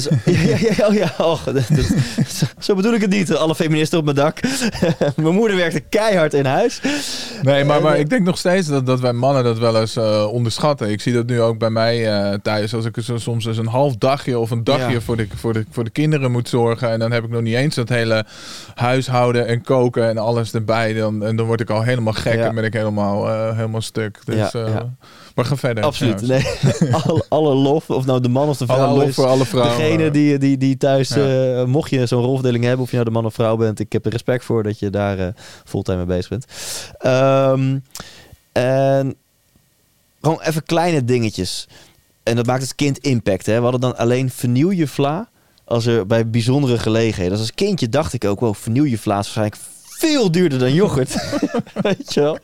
Zo, ja, ja, ja, oh ja, oh, dat- dat- zo, zo bedoel ik het niet. Alle feministen op mijn dak. mijn moeder werkte keihard in huis. Nee, maar, maar Eh, ik denk nog steeds dat, dat wij mannen dat wel eens eh, onderschatten. Ik zie dat nu ook bij mij eh, thuis. Als ik zo, soms eens een half dagje of een dagje Ja. voor, de, voor, de, voor de kinderen moet zorgen. En dan heb ik nog niet eens dat hele huishouden en koken en alles erbij. Dan, en dan word ik al helemaal gek Ja. en ben ik helemaal, helemaal stuk. Dus, ja. Maar ga verder. Absoluut. Nee, alle, alle lof, of nou de man of de vrouw Alle lof is. voor alle vrouwen. Degene die, die, die thuis, Ja. eh, mocht je zo'n rolverdeling hebben, of je nou de man of vrouw bent, ik heb er respect voor dat je daar eh, fulltime mee bezig bent. Ehm, en gewoon even kleine dingetjes. En dat maakt het kind impact. Hè? We hadden dan alleen vernieuw je vla als er bij bijzondere gelegenheden. Dus als kindje dacht ik ook, wow, vernieuw je vla is waarschijnlijk veel duurder dan yoghurt. Weet je wel?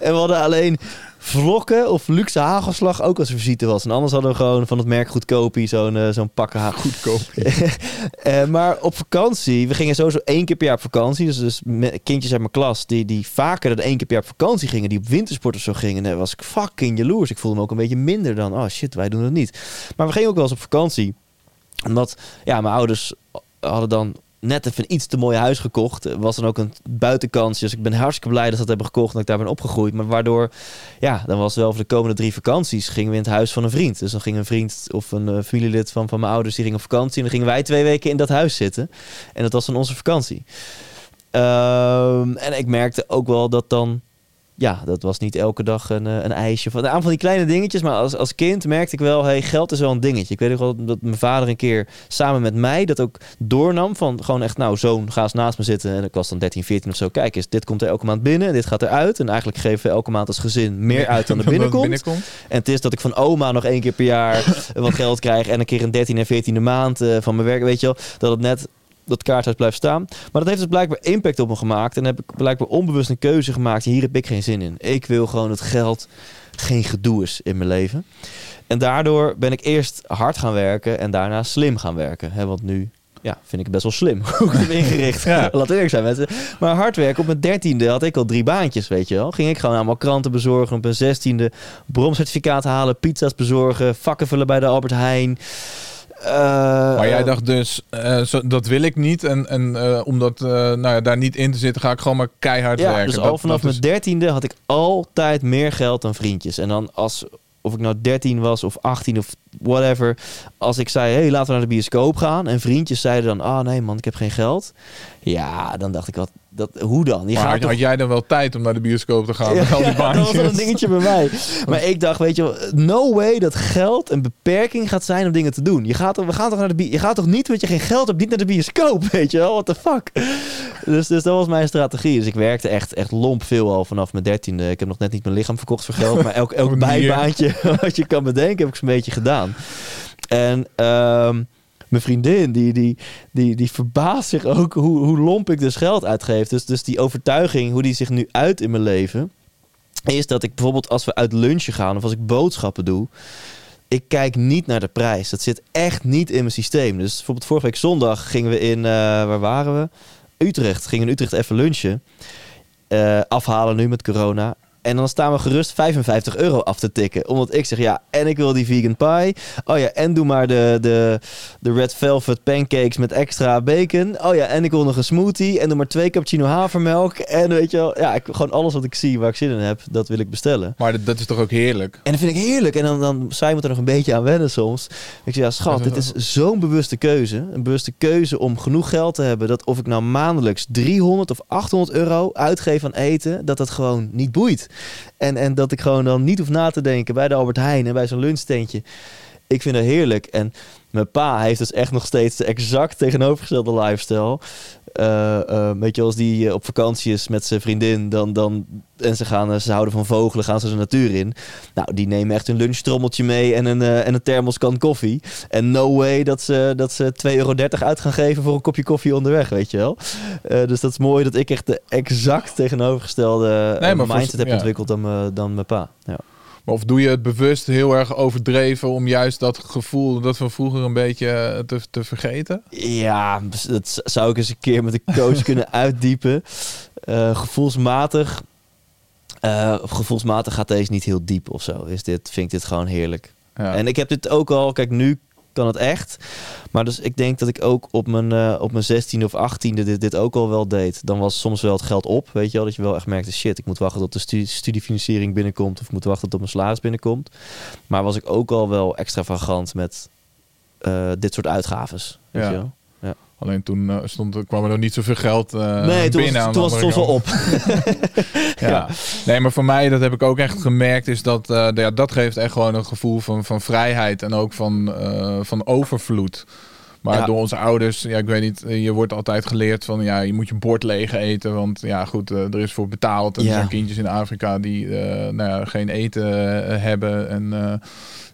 En we hadden alleen vlokken of luxe hagelslag ook als er visite was. En anders hadden we gewoon van het merk goedkopie zo'n eh, zo'n pakken hagel. Goedkoop. Eh, maar op vakantie, we gingen sowieso één keer per jaar op vakantie. Dus, dus met kindjes uit mijn klas die, die vaker dan één keer per jaar op vakantie gingen, die op wintersport of zo gingen, daar was ik fucking jaloers. Ik voelde me ook een beetje minder dan, oh shit, wij doen het niet. Maar we gingen ook wel eens op vakantie. Omdat, ja, mijn ouders hadden dan net even een iets te mooi huis gekocht. Was dan ook een buitenkansje. Dus ik ben hartstikke blij dat ze dat hebben gekocht en ik daar ben opgegroeid. Maar waardoor, ja, dan was wel voor de komende drie vakanties gingen we in het huis van een vriend. Dus dan ging een vriend of een eh, familielid van, van mijn ouders, die ging op vakantie. En dan gingen wij twee weken in dat huis zitten. En dat was dan onze vakantie. Ehm, en ik merkte ook wel dat dan... Ja, dat was niet elke dag een, eh, een ijsje. Van, aan van die kleine dingetjes. Maar als, als kind merkte ik wel... Hey, geld is wel een dingetje. Ik weet nog wel dat mijn vader een keer samen met mij... dat ook doornam van gewoon echt... Nou, zoon, ga eens naast me zitten. En ik was dan 13, 14 of zo. Kijk eens, dit komt er elke maand binnen. En dit gaat eruit. En eigenlijk geven we elke maand als gezin meer uit dan er het binnenkomt. En het is dat ik van oma nog één keer per jaar wat geld krijg. En een keer een 13 en 14e maand eh, van mijn werk. Weet je wel, dat het net dat kaarthuis blijft staan. Maar dat heeft dus blijkbaar impact op me gemaakt. En heb ik blijkbaar onbewust een keuze gemaakt. Hier heb ik geen zin in. Ik wil gewoon het geld geen gedoe is in mijn leven. En daardoor ben ik eerst hard gaan werken en daarna slim gaan werken. Hè, want nu ja, vind ik het best wel slim hoe ik heb ingericht. Ja. Laat eerlijk zijn mensen. Maar hard werken, op mijn dertiende had ik al drie baantjes, weet je wel. Ging ik gewoon allemaal kranten bezorgen. Op mijn zestiende bromcertificaat halen, pizza's bezorgen, vakken vullen bij de Albert Heijn. Eh, Maar jij dacht dus, eh, zo, dat wil ik niet. En, en eh, om dat, eh, nou ja, daar niet in te zitten, ga ik gewoon maar keihard ja, werken. dus Dat- al vanaf is- mijn dertiende had ik altijd meer geld dan vriendjes. En dan als, of ik nou 13 was of 18 of whatever. Als ik zei, hé, hey, laten we naar de bioscoop gaan. En vriendjes zeiden dan, ah nee man, ik heb geen geld. Ja, dan dacht ik, wat, dat, hoe dan? Je Maar gaat had, toch had jij dan wel tijd om naar de bioscoop te gaan? met al die ja, dat was een dingetje bij mij. Maar ik dacht, weet je wel, no way dat geld een beperking gaat zijn om dingen te doen. Je gaat toch, we gaan toch naar de bi- je gaat toch niet, want je geen geld hebt, niet naar de bioscoop, weet je wel? What the fuck? Dus, dus dat was mijn strategie. Dus ik werkte echt, echt lomp veel al vanaf mijn dertiende. Ik heb nog net niet mijn lichaam verkocht voor geld, maar elk, elk bijbaantje wat je kan bedenken, heb ik zo'n beetje gedaan. En ehm, mijn vriendin, die, die, die, die verbaast zich ook hoe, hoe lomp ik dus geld uitgeef. Dus, dus die overtuiging, hoe die zich nu uit in mijn leven, is dat ik bijvoorbeeld als we uit lunchen gaan of als ik boodschappen doe, ik kijk niet naar de prijs. Dat zit echt niet in mijn systeem. Dus bijvoorbeeld vorige week zondag gingen we in, eh, waar waren we? Utrecht. Gingen in Utrecht even lunchen. Eh, afhalen nu met corona. En dan staan we gerust 55 euro af te tikken. Omdat ik zeg, ja, en ik wil die vegan pie. Oh ja, en doe maar de, de, de red velvet pancakes met extra bacon. Oh ja, en ik wil nog een smoothie. En doe maar twee cappuccino havermelk. En weet je wel, ja, ik, gewoon alles wat ik zie waar ik zin in heb, dat wil ik bestellen. Maar dat, dat is toch ook heerlijk? En dat vind ik heerlijk. En dan, dan zij moet er nog een beetje aan wennen soms. Ik zeg, ja schat, dit is zo'n bewuste keuze. Een bewuste keuze om genoeg geld te hebben... dat of ik nou maandelijks 300 of 800 euro uitgeef aan eten... dat dat gewoon niet boeit. En, en dat ik gewoon dan niet hoef na te denken bij de Albert Heijn... en bij zo'n lunchtentje. Ik vind dat heerlijk. En mijn pa heeft dus echt nog steeds de exact tegenovergestelde lifestyle. Eh, eh, weet je, als die eh, op vakantie is met zijn vriendin... Dan, dan, en ze, gaan, eh, ze houden van vogelen, gaan ze de natuur in... Nou, die nemen echt een lunchtrommeltje mee en een, eh, en een thermoskan koffie. En no way dat ze, dat ze 2,30 euro uit gaan geven voor een kopje koffie onderweg, weet je wel. Eh, dus dat is mooi dat ik echt de exact tegenovergestelde eh, Nee, maar voor- mindset heb ja. ontwikkeld dan, dan mijn pa. Ja. Of doe je het bewust heel erg overdreven om juist dat gevoel dat we vroeger een beetje eh, te, te vergeten? Ja, dat zou ik eens een keer met de coach kunnen uitdiepen. Eh, gevoelsmatig. eh, gevoelsmatig gaat deze niet heel diep of zo. Is dit, vind ik dit gewoon heerlijk. Ja. En ik heb dit ook al, kijk, nu kan het echt. Maar dus ik denk dat ik ook op mijn, eh, op mijn 16e of 18e dit, dit ook al wel deed. Dan was soms wel het geld op, weet je wel. Dat je wel echt merkte, shit, ik moet wachten tot de stu- studiefinanciering binnenkomt. Of ik moet wachten tot mijn salaris binnenkomt. Maar was ik ook al wel extravagant met eh, dit soort uitgaves. Weet Ja. je wel? Alleen toen eh, stond, kwam er nog niet zoveel geld eh nee, toen binnen was, toen was het soms andere wel op. Ja. Nee, maar voor mij, dat heb ik ook echt gemerkt, is dat eh, ja, dat geeft echt gewoon een gevoel van, van vrijheid en ook van, van overvloed. Maar Ja. door onze ouders, ja, ik weet niet, eh, je wordt altijd geleerd van ja, je moet je bord leeg eten, want ja, goed, eh, er is voor betaald. En Ja. er zijn kindjes in Afrika die eh, nou ja, geen eten hebben en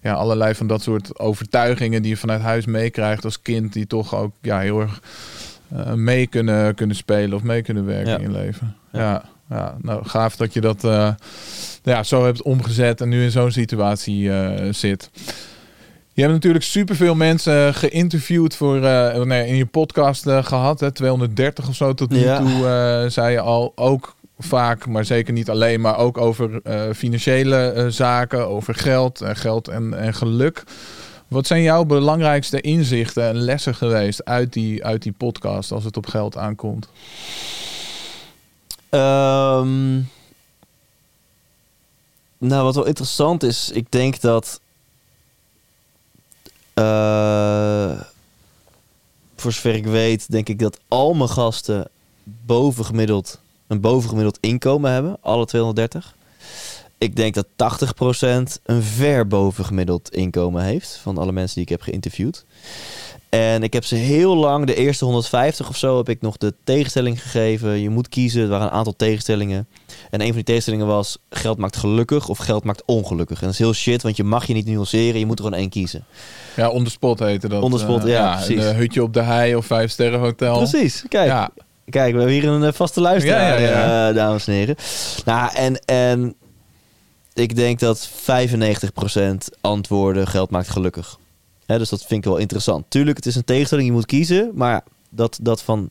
ja, allerlei van dat soort overtuigingen die je vanuit huis meekrijgt als kind, die toch ook ja, heel erg mee kunnen, kunnen spelen of mee kunnen werken in je leven. Ja. Ja. Ja, nou gaaf dat je dat eh, ja, zo hebt omgezet en nu in zo'n situatie zit. Je hebt natuurlijk superveel mensen geïnterviewd voor, eh, nee, in je podcast eh, gehad. Hè, 230 of zo tot nu Ja. toe, eh, zei je al. Ook vaak, maar zeker niet alleen, maar ook over eh, financiële eh, zaken, over geld, en geld en, en geluk. Wat zijn jouw belangrijkste inzichten en lessen geweest uit die, uit die podcast als het op geld aankomt? Ehm, nou, wat wel interessant is, ik denk dat. Eh, voor zover ik weet, denk ik dat al mijn gasten bovengemiddeld, een bovengemiddeld inkomen hebben. Alle 230. Ik denk dat 80% een ver bovengemiddeld inkomen heeft van alle mensen die ik heb geïnterviewd. En ik heb ze heel lang, de eerste 150 of zo, heb ik nog de tegenstelling gegeven. Je moet kiezen, er waren een aantal tegenstellingen. En een van die tegenstellingen was, geld maakt gelukkig of geld maakt ongelukkig. En dat is heel shit, want je mag je niet nuanceren, je moet er gewoon één kiezen. Ja, on the spot heette dat. On the spot, eh, ja, precies. Een hutje op de hei of vijf sterren hotel. Precies, kijk. Ja, Kijk, we hebben hier een eh, vaste luisteraar, Ja, ja, ja. eh, dames en heren. Nou, en, en ik denk dat 95% antwoorden geld maakt gelukkig. Dus dat vind ik wel interessant. Tuurlijk, het is een tegenstelling, je moet kiezen. Maar dat, dat van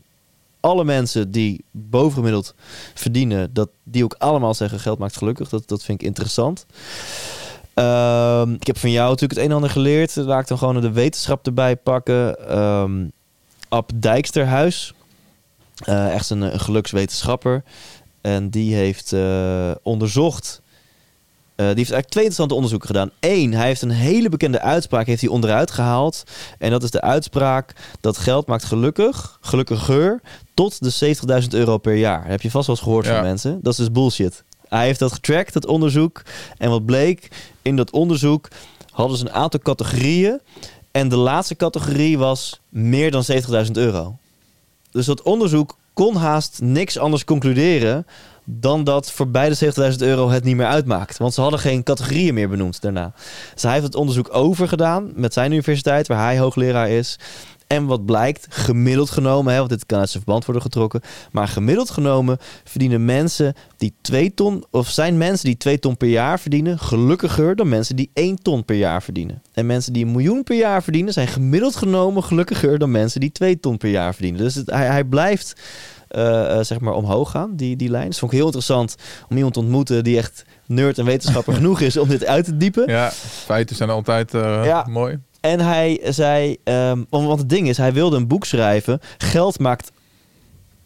alle mensen die bovengemiddeld verdienen, dat die ook allemaal zeggen geld maakt gelukkig, dat, dat vind ik interessant. Ehm, ik heb van jou natuurlijk het een en ander geleerd. Laat ik dan gewoon de wetenschap erbij pakken. Ehm Ab Dijksterhuis. Eh, echt een, een gelukswetenschapper. En die heeft eh, onderzocht. Eh, die heeft eigenlijk twee interessante onderzoeken gedaan. Eén, hij heeft een hele bekende uitspraak heeft hij onderuit gehaald. En dat is de uitspraak dat geld maakt gelukkig, gelukkiger, tot de 70.000 euro per jaar. Dat heb je vast wel eens gehoord Ja. van mensen. Dat is dus bullshit. Hij heeft dat getrackt, dat onderzoek. En wat bleek, in dat onderzoek hadden ze een aantal categorieën. En de laatste categorie was meer dan 70.000 euro. Dus dat onderzoek kon haast niks anders concluderen dan dat voor beide 70.000 euro het niet meer uitmaakt. Want ze hadden geen categorieën meer benoemd daarna. Dus hij heeft het onderzoek overgedaan met zijn universiteit, waar hij hoogleraar is. En wat blijkt, gemiddeld genomen, hè, want dit kan uit zijn verband worden getrokken, maar gemiddeld genomen verdienen mensen die 2 ton, of zijn mensen die 2 ton per jaar verdienen, gelukkiger dan mensen die 1 ton per jaar verdienen. En mensen die een miljoen per jaar verdienen, zijn gemiddeld genomen gelukkiger dan mensen die 2 ton per jaar verdienen. Dus het, hij, hij blijft eh, eh, zeg maar omhoog gaan, die, die lijn. Dus vond ik heel interessant om iemand te ontmoeten die echt nerd en wetenschapper genoeg is om dit uit te diepen. ja, feiten zijn altijd eh, Ja. mooi. En hij zei, ehm, want, het ding is, hij wilde een boek schrijven. Geld maakt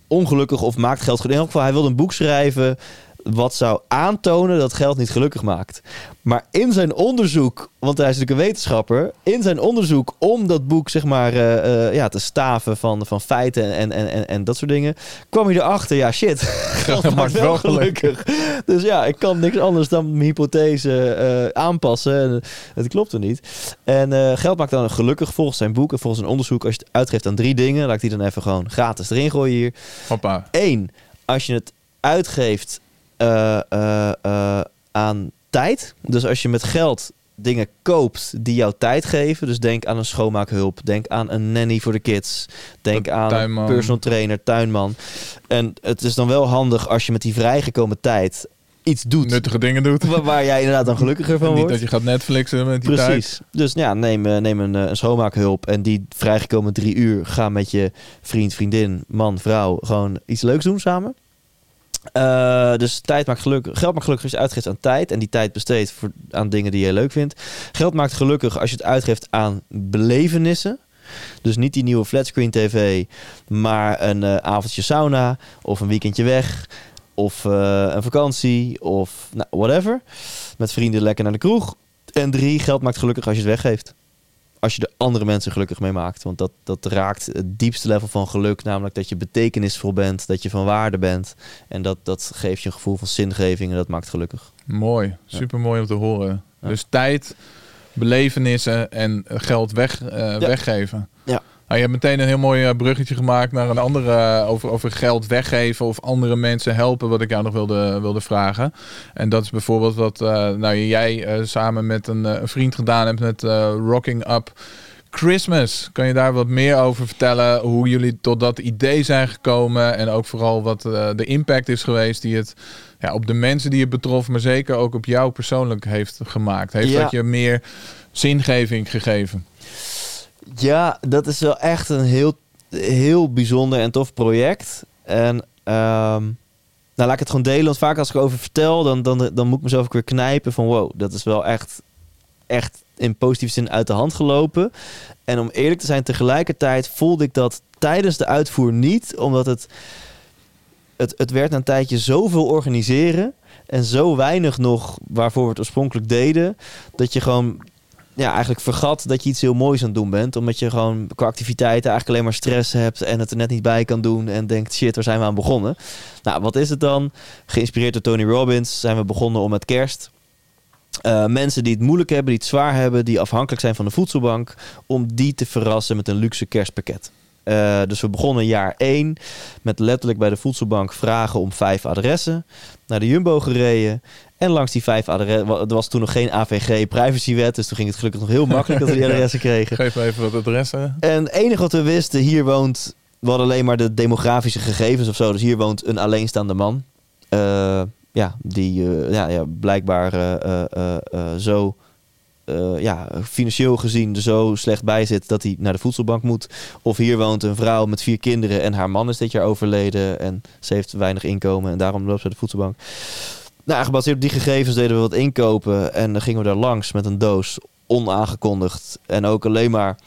ongelukkig of maakt geld. In elk geval, hij wilde een boek schrijven wat zou aantonen dat geld niet gelukkig maakt. Maar in zijn onderzoek, want hij is natuurlijk een wetenschapper, in zijn onderzoek om dat boek zeg maar eh, eh, ja, te staven van, van feiten en, en, en, en dat soort dingen, kwam hij erachter, ja shit, geld maakt wel gelukkig. Dus ja, ik kan niks anders dan mijn hypothese eh, aanpassen. En het klopt er niet. En geld maakt dan gelukkig volgens zijn boek en volgens een onderzoek. Als je het uitgeeft aan drie dingen, laat ik die dan even gewoon gratis erin gooien hier. Hoppa. Eén, als je het uitgeeft eh, eh, eh, aan tijd. Dus als je met geld dingen koopt die jouw tijd geven. Dus denk aan een schoonmaakhulp. Denk aan een nanny voor de kids. Denk aan tuinman. een personal trainer, tuinman. En het is dan wel handig als je met die vrijgekomen tijd iets doet. Nuttige dingen doet. Waar, waar jij inderdaad dan gelukkiger van Niet wordt. dat je gaat Netflixen met die tijd. Precies. Dus ja, neem, neem een, een schoonmaakhulp en die vrijgekomen drie uur. Ga met je vriend, vriendin, man, vrouw gewoon iets leuks doen samen. Eh, dus tijd maakt gelukkig. Geld maakt gelukkig als je uitgeeft aan tijd. En die tijd besteedt voor, aan dingen die je leuk vindt. Geld maakt gelukkig als je het uitgeeft aan belevenissen. Dus niet die nieuwe flatscreen tv, maar een eh, avondje sauna of een weekendje weg. Of eh, een vakantie of nou, whatever. Met vrienden lekker naar de kroeg. En drie, geld maakt gelukkig als je het weggeeft. Als je de andere mensen gelukkig mee maakt. Want dat, dat raakt het diepste level van geluk. Namelijk dat je betekenisvol bent. Dat je van waarde bent. En dat, dat geeft je een gevoel van zingeving. En dat maakt gelukkig. Mooi. Super mooi om te horen. Ja. Dus tijd, belevenissen en geld weg, eh, weggeven. Ja. Nou, je hebt meteen een heel mooi eh, bruggetje gemaakt naar een andere eh, over, over geld weggeven of andere mensen helpen, wat ik jou nog wilde, wilde vragen. En dat is bijvoorbeeld wat eh, nou, jij samen met een, een vriend gedaan hebt met Rocking Up Christmas. Kan je daar wat meer over vertellen? Hoe jullie tot dat idee zijn gekomen en ook vooral wat de impact is geweest die het ja, op de mensen die het betrof, maar zeker ook op jou persoonlijk heeft gemaakt. Heeft Ja. dat je meer zingeving gegeven? Ja, dat is wel echt een heel, heel bijzonder en tof project. En ehm, nou, laat ik het gewoon delen. Want vaak als ik erover vertel, dan, dan, dan moet ik mezelf ook weer knijpen van wow, dat is wel echt, echt in positieve zin uit de hand gelopen. En om eerlijk te zijn, tegelijkertijd voelde ik dat tijdens de uitvoer niet, omdat het, het, het werd een tijdje zoveel organiseren en zo weinig nog waarvoor we het oorspronkelijk deden, dat je gewoon ja, eigenlijk vergat dat je iets heel moois aan het doen bent. Omdat je gewoon qua activiteiten eigenlijk alleen maar stress hebt en het er net niet bij kan doen. En denkt, shit, waar zijn we aan begonnen? Nou, wat is het dan? Geïnspireerd door Tony Robbins zijn we begonnen om met kerst eh, mensen die het moeilijk hebben, die het zwaar hebben, die afhankelijk zijn van de voedselbank, om die te verrassen met een luxe kerstpakket. Eh, dus we begonnen jaar 1 met letterlijk bij de voedselbank vragen om vijf adressen. Naar de Jumbo gereden. En langs die vijf adressen, er was toen nog geen AVG privacywet, dus toen ging het gelukkig nog heel makkelijk dat we die adressen kregen. Geef even wat adressen. En het enige wat we wisten, hier woont, we hadden alleen maar de demografische gegevens of zo. Dus hier woont een alleenstaande man. Eh, ja, die eh, ja, ja, blijkbaar zo eh, ja, financieel gezien er zo slecht bij zit dat hij naar de voedselbank moet. Of hier woont een vrouw met vier kinderen en haar man is dit jaar overleden en ze heeft weinig inkomen en daarom loopt ze naar de voedselbank. Nou, gebaseerd op die gegevens deden we wat inkopen en dan gingen we daar langs met een doos, onaangekondigd. En ook alleen maar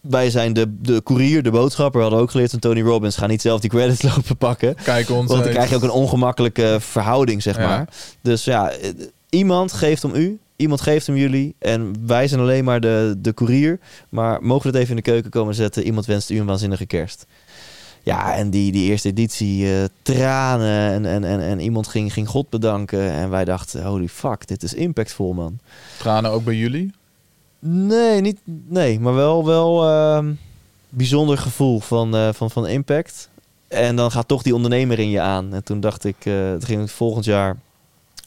wij zijn de, de courier, de boodschapper. We hadden ook geleerd van Tony Robbins. Ga niet zelf die credits lopen pakken. Kijk ons. Want dan eh, krijg je ook een ongemakkelijke verhouding, zeg Ja. maar. Dus ja, iemand geeft om u. Iemand geeft hem jullie. En wij zijn alleen maar de, de courier. Maar mogen we het even in de keuken komen zetten? Iemand wenst u een waanzinnige kerst. Ja, en die, die eerste editie, eh, tranen. En, en, en, en iemand ging, ging God bedanken. En wij dachten, holy fuck, dit is impactvol, man. Tranen ook bij jullie? Nee, niet, nee maar wel, wel ehm, bijzonder gevoel van, eh, van, van impact. En dan gaat toch die ondernemer in je aan. En toen dacht ik, eh toen ging het volgend jaar,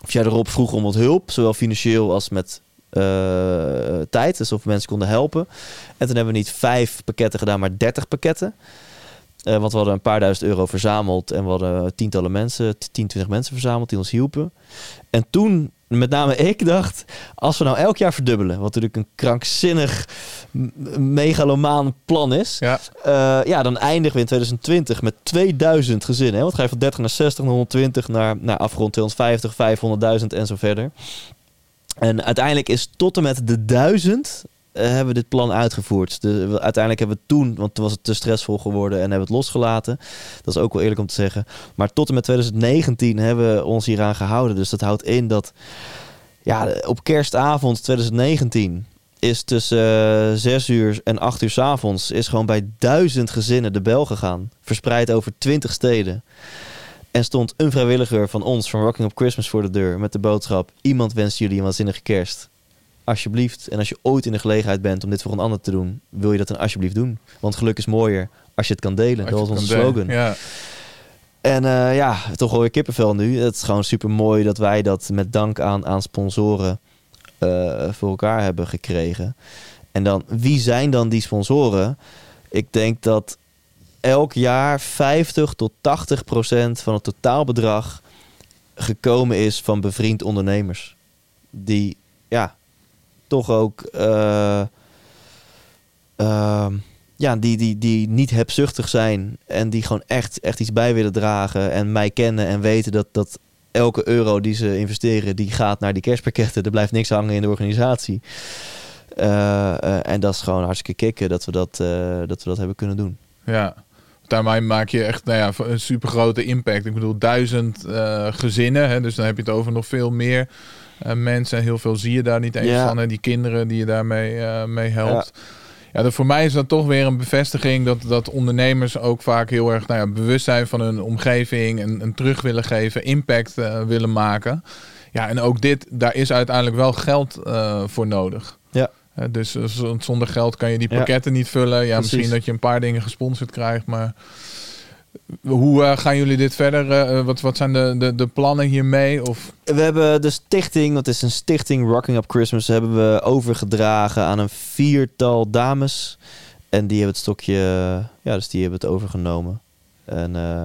of jij erop vroeg om wat hulp, zowel financieel als met eh, tijd. Dus of mensen konden helpen. En toen hebben we niet vijf pakketten gedaan, maar dertig pakketten. Eh, want we hadden een paar duizend euro verzameld en we hadden tientallen mensen, 10, 20 mensen verzameld die ons hielpen. En toen, met name ik, dacht, als we nou elk jaar verdubbelen, wat natuurlijk een krankzinnig megalomaan plan is, Ja. eh, ja, dan eindigen we in 2020 met 2000 gezinnen. Hè? Want ga je van 30 naar 60, naar 120, naar nou, afgerond 250, 500.000 en zo verder. En uiteindelijk is tot en met de 1000 eh, hebben we dit plan uitgevoerd. Uiteindelijk hebben we toen, want toen was het te stressvol geworden en hebben we het losgelaten. Dat is ook wel eerlijk om te zeggen. Maar tot en met 2019 hebben we ons hieraan gehouden. Dus dat houdt in dat ja, op kerstavond 2019 is tussen eh, 6 uur en 8 uur 's avonds is gewoon bij duizend gezinnen de bel gegaan. Verspreid over 20 steden. En stond een vrijwilliger van ons, van Rocking Up Christmas, voor de deur met de boodschap: Iemand wenst jullie een waanzinnige kerst. Alsjeblieft. En als je ooit in de gelegenheid bent om dit voor een ander te doen, wil je dat dan alsjeblieft doen. Want geluk is mooier als je het kan delen. Als dat was onze slogan. Ja. En eh, ja, toch wel weer kippenvel nu. Het is gewoon super mooi dat wij dat met dank aan, aan sponsoren eh, voor elkaar hebben gekregen. En dan, wie zijn dan die sponsoren? Ik denk dat elk jaar 50 tot 80 procent van het totaalbedrag gekomen is van bevriend ondernemers. Die ja, toch ook eh, ehm, ja, die, die, die niet hebzuchtig zijn en die gewoon echt, echt iets bij willen dragen en mij kennen en weten dat, dat elke euro die ze investeren, die gaat naar die kerstpakketten. Er blijft niks hangen in de organisatie. Eh, eh, en dat is gewoon hartstikke kicken dat we dat, dat we dat hebben kunnen doen. Ja. Daarmee maak je echt nou ja, een super grote impact. Ik bedoel, duizend gezinnen. Hè, dus dan heb je het over nog veel meer mensen. En heel veel zie je daar niet eens Ja. van. Hè, die kinderen die je daarmee eh, mee helpt. Ja, dat voor mij is dat toch weer een bevestiging dat, dat ondernemers ook vaak heel erg nou ja, bewust zijn van hun omgeving en, en terug willen geven, impact eh, willen maken. Ja, en ook dit, daar is uiteindelijk wel geld eh, voor nodig. Ja. Eh, dus eh, zonder geld kan je die Ja. pakketten niet vullen. Ja, Precies. misschien dat je een paar dingen gesponsord krijgt, maar hoe eh, gaan jullie dit verder? eh, wat, wat zijn de, de, de plannen hiermee? Of We hebben de stichting, dat is een stichting Rocking Up Christmas, hebben we overgedragen aan een viertal dames. En die hebben het stokje, ja, dus die hebben het overgenomen. En eh,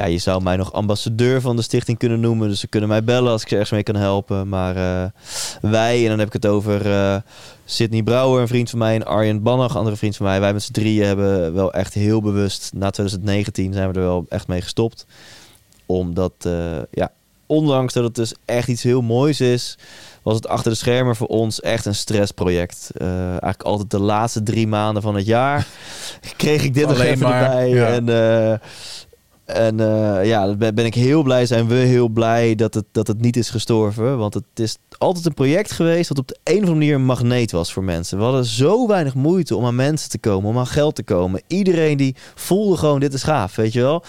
ja, je zou mij nog ambassadeur van de stichting kunnen noemen. Dus ze kunnen mij bellen als ik ze ergens mee kan helpen. Maar eh, wij, en dan heb ik het over eh Sidney Brouwer, een vriend van mij, en Arjen Bannach, een andere vriend van mij. Wij met z'n drieën hebben wel echt heel bewust, na 2019 zijn we er wel echt mee gestopt. Omdat, eh, ja, ondanks dat het dus echt iets heel moois is, was het achter de schermen voor ons echt een stressproject. Eh, eigenlijk altijd de laatste drie maanden van het jaar kreeg ik dit nog even maar, erbij. ja. En, en eh, ja, daar ben, ik heel blij, zijn we heel blij dat het, dat het niet is gestorven. Want het is altijd een project geweest dat op de een of andere manier een magneet was voor mensen. We hadden zo weinig moeite om aan mensen te komen, om aan geld te komen. Iedereen die voelde gewoon, dit is gaaf, weet je wel.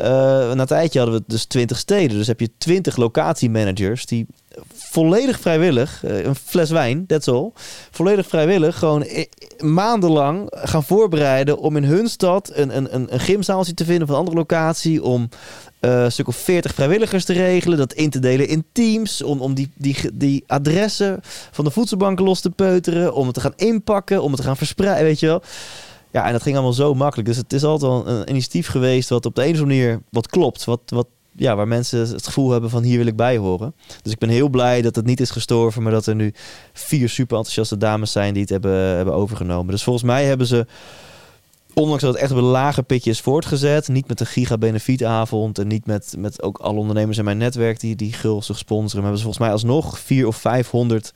Eh, na een tijdje hadden we dus 20 steden. Dus heb je 20 locatiemanagers die volledig vrijwillig, eh, een fles wijn, that's all, volledig vrijwillig gewoon i- maandenlang gaan voorbereiden om in hun stad een, een, een, een gymzaaltje te vinden of een andere locatie, om eh, een stuk of 40 vrijwilligers te regelen, dat in te delen in teams, om, om die, die, die adressen van de voedselbanken los te peuteren, om het te gaan inpakken, om het te gaan verspreiden, weet je wel. Ja, en dat ging allemaal zo makkelijk. Dus het is altijd wel een initiatief geweest wat op de ene manier wat klopt. Wat, wat, ja, waar mensen het gevoel hebben van hier wil ik bij horen. Dus ik ben heel blij dat het niet is gestorven, maar dat er nu vier super enthousiaste dames zijn die het hebben, hebben overgenomen. Dus volgens mij hebben ze, ondanks dat het echt op een lage pitje is voortgezet, niet met een gigabenefietavond en niet met, met ook alle ondernemers in mijn netwerk die, die gulzig sponsoren, hebben ze volgens mij alsnog vier of 500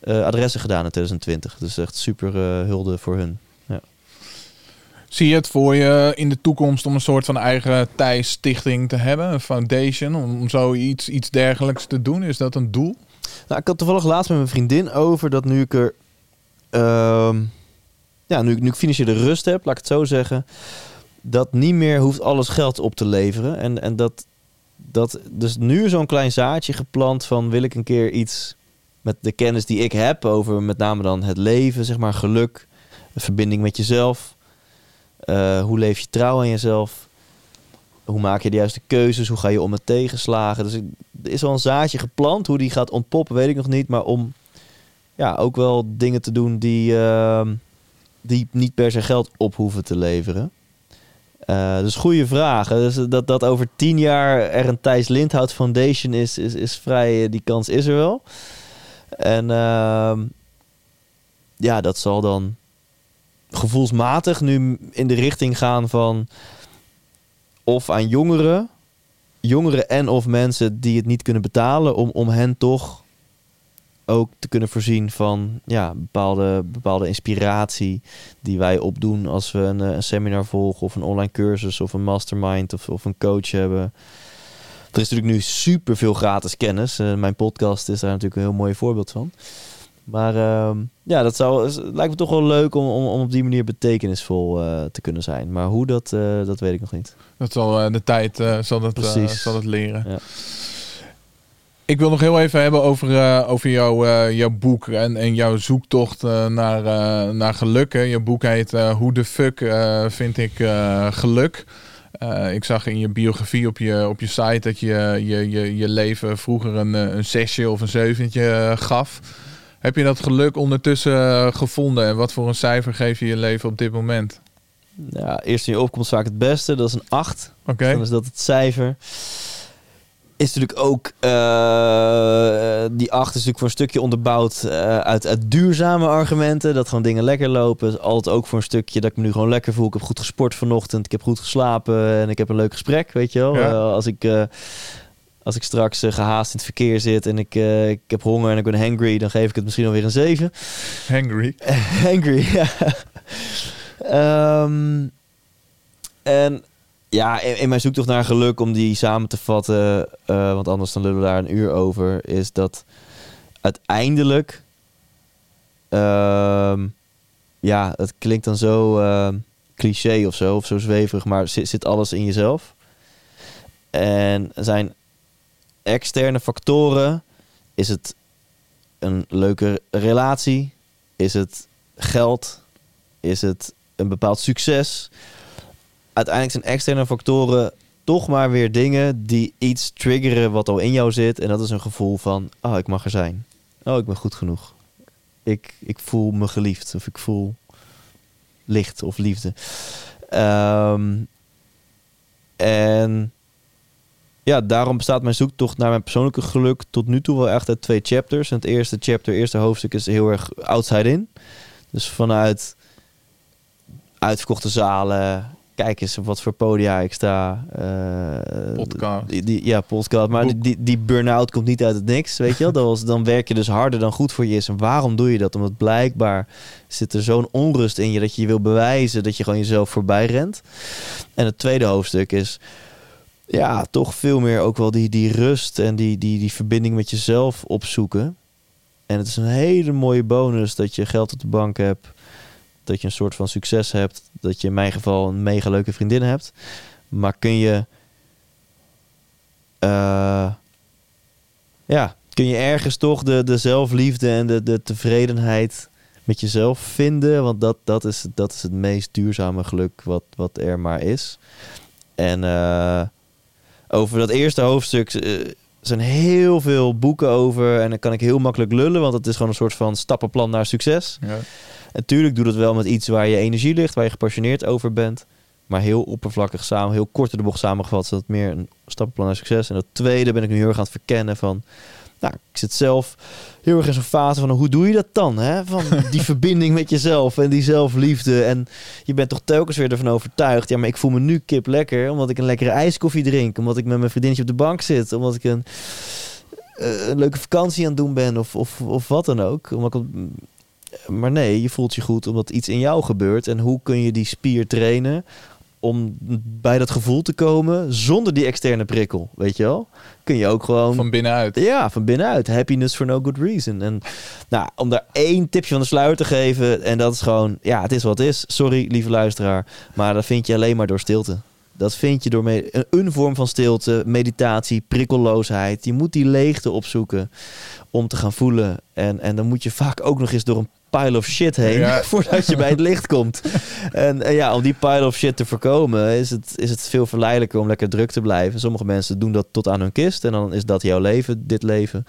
eh, adressen gedaan in 2020. Dus echt super eh, hulde voor hun. Zie je het voor je in de toekomst om een soort van eigen Thijs-stichting te hebben? Een foundation, om, zoiets iets dergelijks te doen? Is dat een doel? Nou, ik had toevallig laatst met mijn vriendin over dat nu ik er. ehm, ja, nu, ik- nu ik financiële rust heb, laat ik het zo zeggen. Dat niet meer hoeft alles geld op te leveren. En, en dat, dat. Dus nu zo'n klein zaadje geplant van wil ik een keer iets. met de kennis die ik heb over met name dan het leven, zeg maar geluk, verbinding met jezelf. Eh, hoe leef je trouw aan jezelf? Hoe maak je de juiste keuzes? Hoe ga je om met tegenslagen? Dus er is al een zaadje geplant. Hoe die gaat ontpoppen, weet ik nog niet. Maar om ja, ook wel dingen te doen die, ehm, die niet per se geld op hoeven te leveren. Eh, dus goede vraag. Dus dat, dat over tien jaar er een Thijs Lindhout Foundation is, is, is vrij, die kans is er wel. En ehm, ja, dat zal dan gevoelsmatig nu in de richting gaan van of aan jongeren, jongeren en of mensen die het niet kunnen betalen, om, om hen toch ook te kunnen voorzien van ja, bepaalde, bepaalde inspiratie die wij opdoen als we een, eh, een seminar volgen of een online cursus of een mastermind of, of een coach hebben. Er is natuurlijk nu super veel gratis kennis. Eh, mijn podcast is daar natuurlijk een heel mooi voorbeeld van. Maar ehm, ja, dat zou, lijkt me toch wel leuk om, om, om op die manier betekenisvol eh, te kunnen zijn. Maar hoe, dat, eh, dat weet ik nog niet. Dat zal eh, de tijd zal dat, zal het leren. Ja. Ik wil nog heel even hebben over, over jouw, eh, jouw boek en, en jouw zoektocht naar, naar geluk. Hè. Je boek heet Hoe de fuck vind ik geluk? Ik zag in je biografie op je, op je site dat je je, je, je leven vroeger een, een zesje of een zeventje gaf. Heb je dat geluk ondertussen eh, gevonden en wat voor een cijfer geef je je leven op dit moment? Ja, eerst in je opkomst vaak het beste. Dat is een 8. Oké. Dan is dat het cijfer. Is natuurlijk ook, eh, die 8 is natuurlijk voor een stukje onderbouwd eh, uit, uit duurzame argumenten. Dat gewoon dingen lekker lopen. Is Altijd ook voor een stukje dat ik me nu gewoon lekker voel. Ik heb goed gesport vanochtend. Ik heb goed geslapen. En ik heb een leuk gesprek, weet je wel. Ja. Als ik... als ik straks eh, gehaast in het verkeer zit en ik, eh, ik heb honger en ik ben hangry, dan geef ik het misschien alweer een 7. Hangry. Hangry, ja. Ehm, en ja, in, in mijn zoektocht naar geluk, om die samen te vatten, eh, want anders dan lullen we daar een uur over, is dat uiteindelijk, ehm, ja, het klinkt dan zo ehm, cliché of zo, of zo zweverig, maar zit, zit alles in jezelf. En zijn externe factoren. Is het een leuke relatie? Is het geld? Is het een bepaald succes? Uiteindelijk zijn externe factoren toch maar weer dingen die iets triggeren wat al in jou zit. En dat is een gevoel van, oh, ik mag er zijn. Oh, ik ben goed genoeg. Ik, ik voel me geliefd of ik voel licht of liefde. Ehm, en ja, daarom bestaat mijn zoektocht naar mijn persoonlijke geluk tot nu toe wel echt uit twee chapters. En het eerste chapter, eerste hoofdstuk is heel erg outside in. Dus vanuit uitverkochte zalen. Kijk eens op wat voor podia ik sta. eh, Podcast. Die, die, ja, podcast. Maar Boek. die, die burn-out komt niet uit het niks, weet je wel. Dat was, dan werk je dus harder dan goed voor je is. En waarom doe je dat? Omdat blijkbaar zit er zo'n onrust in je... dat je je wil bewijzen dat je gewoon jezelf voorbij rent. En het tweede hoofdstuk is... ja, toch veel meer ook wel die, die rust... en die, die, die verbinding met jezelf opzoeken. En het is een hele mooie bonus dat je geld op de bank hebt... dat je een soort van succes hebt... dat je in mijn geval een mega leuke vriendin hebt... maar kun je eh, ja, kun je ergens toch de, de zelfliefde en de, de tevredenheid met jezelf vinden. Want dat, dat, is, dat is het meest duurzame geluk wat, wat er maar is. En eh, over dat eerste hoofdstuk eh, zijn heel veel boeken over. En dan kan ik heel makkelijk lullen, want het is gewoon een soort van stappenplan naar succes. Ja. Natuurlijk doe dat wel met iets waar je energie ligt, waar je gepassioneerd over bent. Maar heel oppervlakkig samen, heel kort in de bocht samengevat, is dat meer een stappenplan naar succes. En dat tweede ben ik nu heel erg aan het verkennen van... Nou, ik zit zelf heel erg in zo'n fase van hoe doe je dat dan? Hè? Van die verbinding met jezelf en die zelfliefde. En je bent toch telkens weer ervan overtuigd. Ja, maar ik voel me nu kip lekker omdat ik een lekkere ijskoffie drink. Omdat ik met mijn vriendinnetje op de bank zit. Omdat ik een, eh, een leuke vakantie aan het doen ben of, of, of wat dan ook. Omdat ik maar nee, je voelt je goed omdat iets in jou gebeurt. En hoe kun je die spier trainen om bij dat gevoel te komen zonder die externe prikkel, weet je wel? Kun je ook gewoon... Van binnenuit. Ja, van binnenuit. Happiness for no good reason. En nou, om daar één tipje van de sluier te geven. En dat is gewoon, ja, het is wat het is. Sorry, lieve luisteraar. Maar dat vind je alleen maar door stilte. Dat vind je door een, een vorm van stilte, meditatie, prikkelloosheid. Je moet die leegte opzoeken om te gaan voelen. En, en dan moet je vaak ook nog eens door een pile of shit heen Ja. voordat je bij het licht komt. En, en ja, om die pile of shit te voorkomen is het, is het veel verleidelijker om lekker druk te blijven. Sommige mensen doen dat tot aan hun kist en dan is dat jouw leven, dit leven.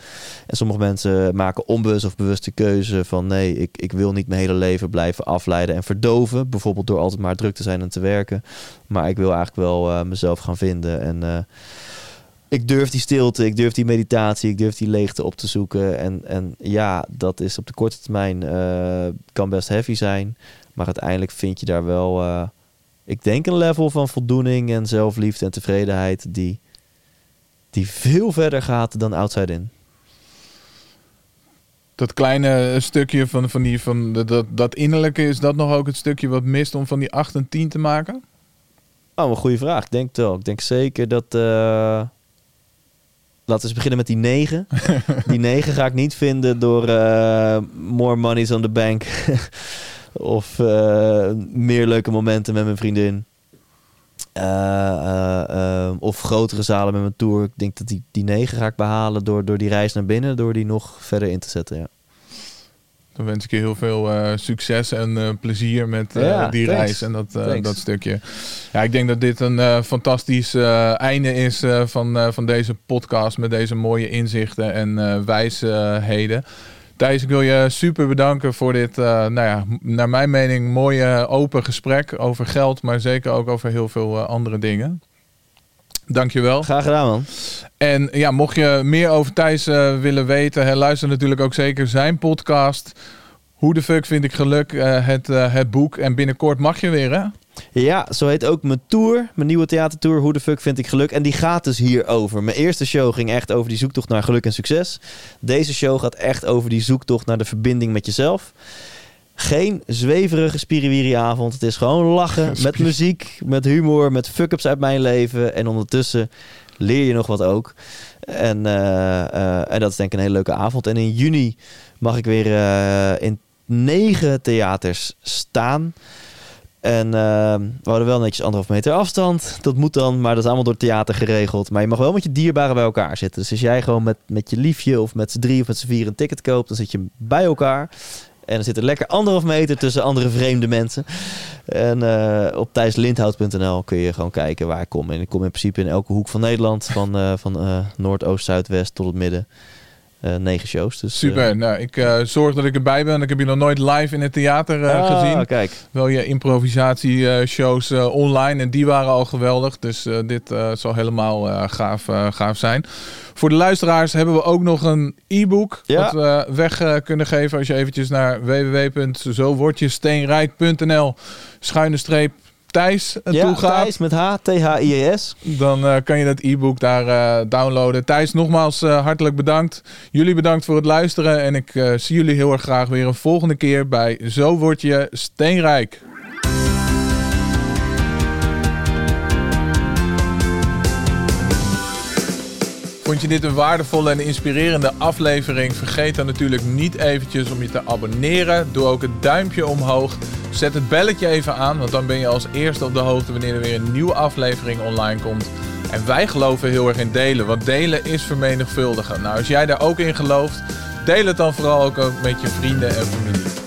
En sommige mensen maken onbewust of bewuste keuze van nee, ik, ik wil niet mijn hele leven blijven afleiden en verdoven. Bijvoorbeeld door altijd maar druk te zijn en te werken. Maar ik wil eigenlijk wel eh, mezelf gaan vinden en... eh, ik durf die stilte, ik durf die meditatie, ik durf die leegte op te zoeken. En, en ja, dat is op de korte termijn eh, kan best heavy zijn. Maar uiteindelijk vind je daar wel, eh, ik denk, een level van voldoening en zelfliefde en tevredenheid die, die veel verder gaat dan outside in. Dat kleine stukje van, van, die, van de- dat, dat innerlijke, is dat nog ook het stukje wat mist om van die 8 en 10 te maken? Oh, een goede vraag. Ik denk het wel. Ik denk zeker dat. eh, Laten we eens beginnen met die 9. die 9 ga ik niet vinden door eh, more money's on the bank. of eh, meer leuke momenten met mijn vriendin. Eh, of grotere zalen met mijn tour. Ik denk dat die, die 9 ga ik behalen door, door die reis naar binnen. Door die nog verder in te zetten. Ja. Dan wens ik je heel veel eh, succes en eh, plezier met eh, Ja, die thanks. reis en dat, dat stukje. Ja, ik denk dat dit een fantastisch einde is van, van deze podcast met deze mooie inzichten en wijsheden. Thijs, ik wil je super bedanken voor dit, nou ja, naar mijn mening, mooie open gesprek over geld, maar zeker ook over heel veel andere dingen. Dankjewel. Graag gedaan, man. En ja, mocht je meer over Thijs eh, willen weten, hè, luister natuurlijk ook zeker zijn podcast. Hoe de fuck vind ik geluk? eh, het, eh, het boek. En binnenkort mag je weer, hè? Ja, zo heet ook mijn tour, mijn nieuwe theatertour. Hoe de fuck vind ik geluk? En die gaat dus hierover. Mijn eerste show ging echt over die zoektocht naar geluk en succes. Deze show gaat echt over die zoektocht naar de verbinding met jezelf. Geen zweverige spiriwiri-avond. Het is gewoon lachen met muziek, met humor, met fuck-ups uit mijn leven. En ondertussen leer je nog wat ook. En, eh, eh, en dat is denk ik een hele leuke avond. En in juni mag ik weer eh, in negen theaters staan. En we houden wel netjes anderhalf meter afstand. Dat moet dan, maar dat is allemaal door het theater geregeld. Maar je mag wel met je dierbaren bij elkaar zitten. Dus als jij gewoon met, met je liefje of met z'n drie of met z'n vier een ticket koopt, dan zit je bij elkaar. En er zit er lekker anderhalf meter tussen andere vreemde mensen. En eh, op thijslindhout.nl kun je gewoon kijken waar ik kom. En ik kom in principe in elke hoek van Nederland. Van, eh, van eh, Noord, Oost, Zuidwest tot het midden. Eh, negen shows. Dus, Super. eh, nou, ik eh, zorg dat ik erbij ben. Ik heb je nog nooit live in het theater ah, gezien. kijk. Wel je improvisatieshows online. En die waren al geweldig. Dus dit zal helemaal gaaf, gaaf zijn. Voor de luisteraars hebben we ook nog een e-book. Ja. Wat we weg kunnen geven. Als je eventjes naar www.zowordjesteenrijk.nl schuine streep Thijs eh, Ja, toe gaat. Thijs met H, T-H-I-E-S. Dan eh, kan je dat e-book daar eh, downloaden. Thijs, nogmaals hartelijk bedankt. Jullie bedankt voor het luisteren. En ik zie jullie heel erg graag weer een volgende keer bij Zo Word Je Steenrijk. Vond je dit een waardevolle en inspirerende aflevering? Vergeet dan natuurlijk niet eventjes om je te abonneren. Doe ook het duimpje omhoog. Zet het belletje even aan, want dan ben je als eerste op de hoogte wanneer er weer een nieuwe aflevering online komt. En wij geloven heel erg in delen, want delen is vermenigvuldigen. Nou, als jij daar ook in gelooft, deel het dan vooral ook met je vrienden en familie.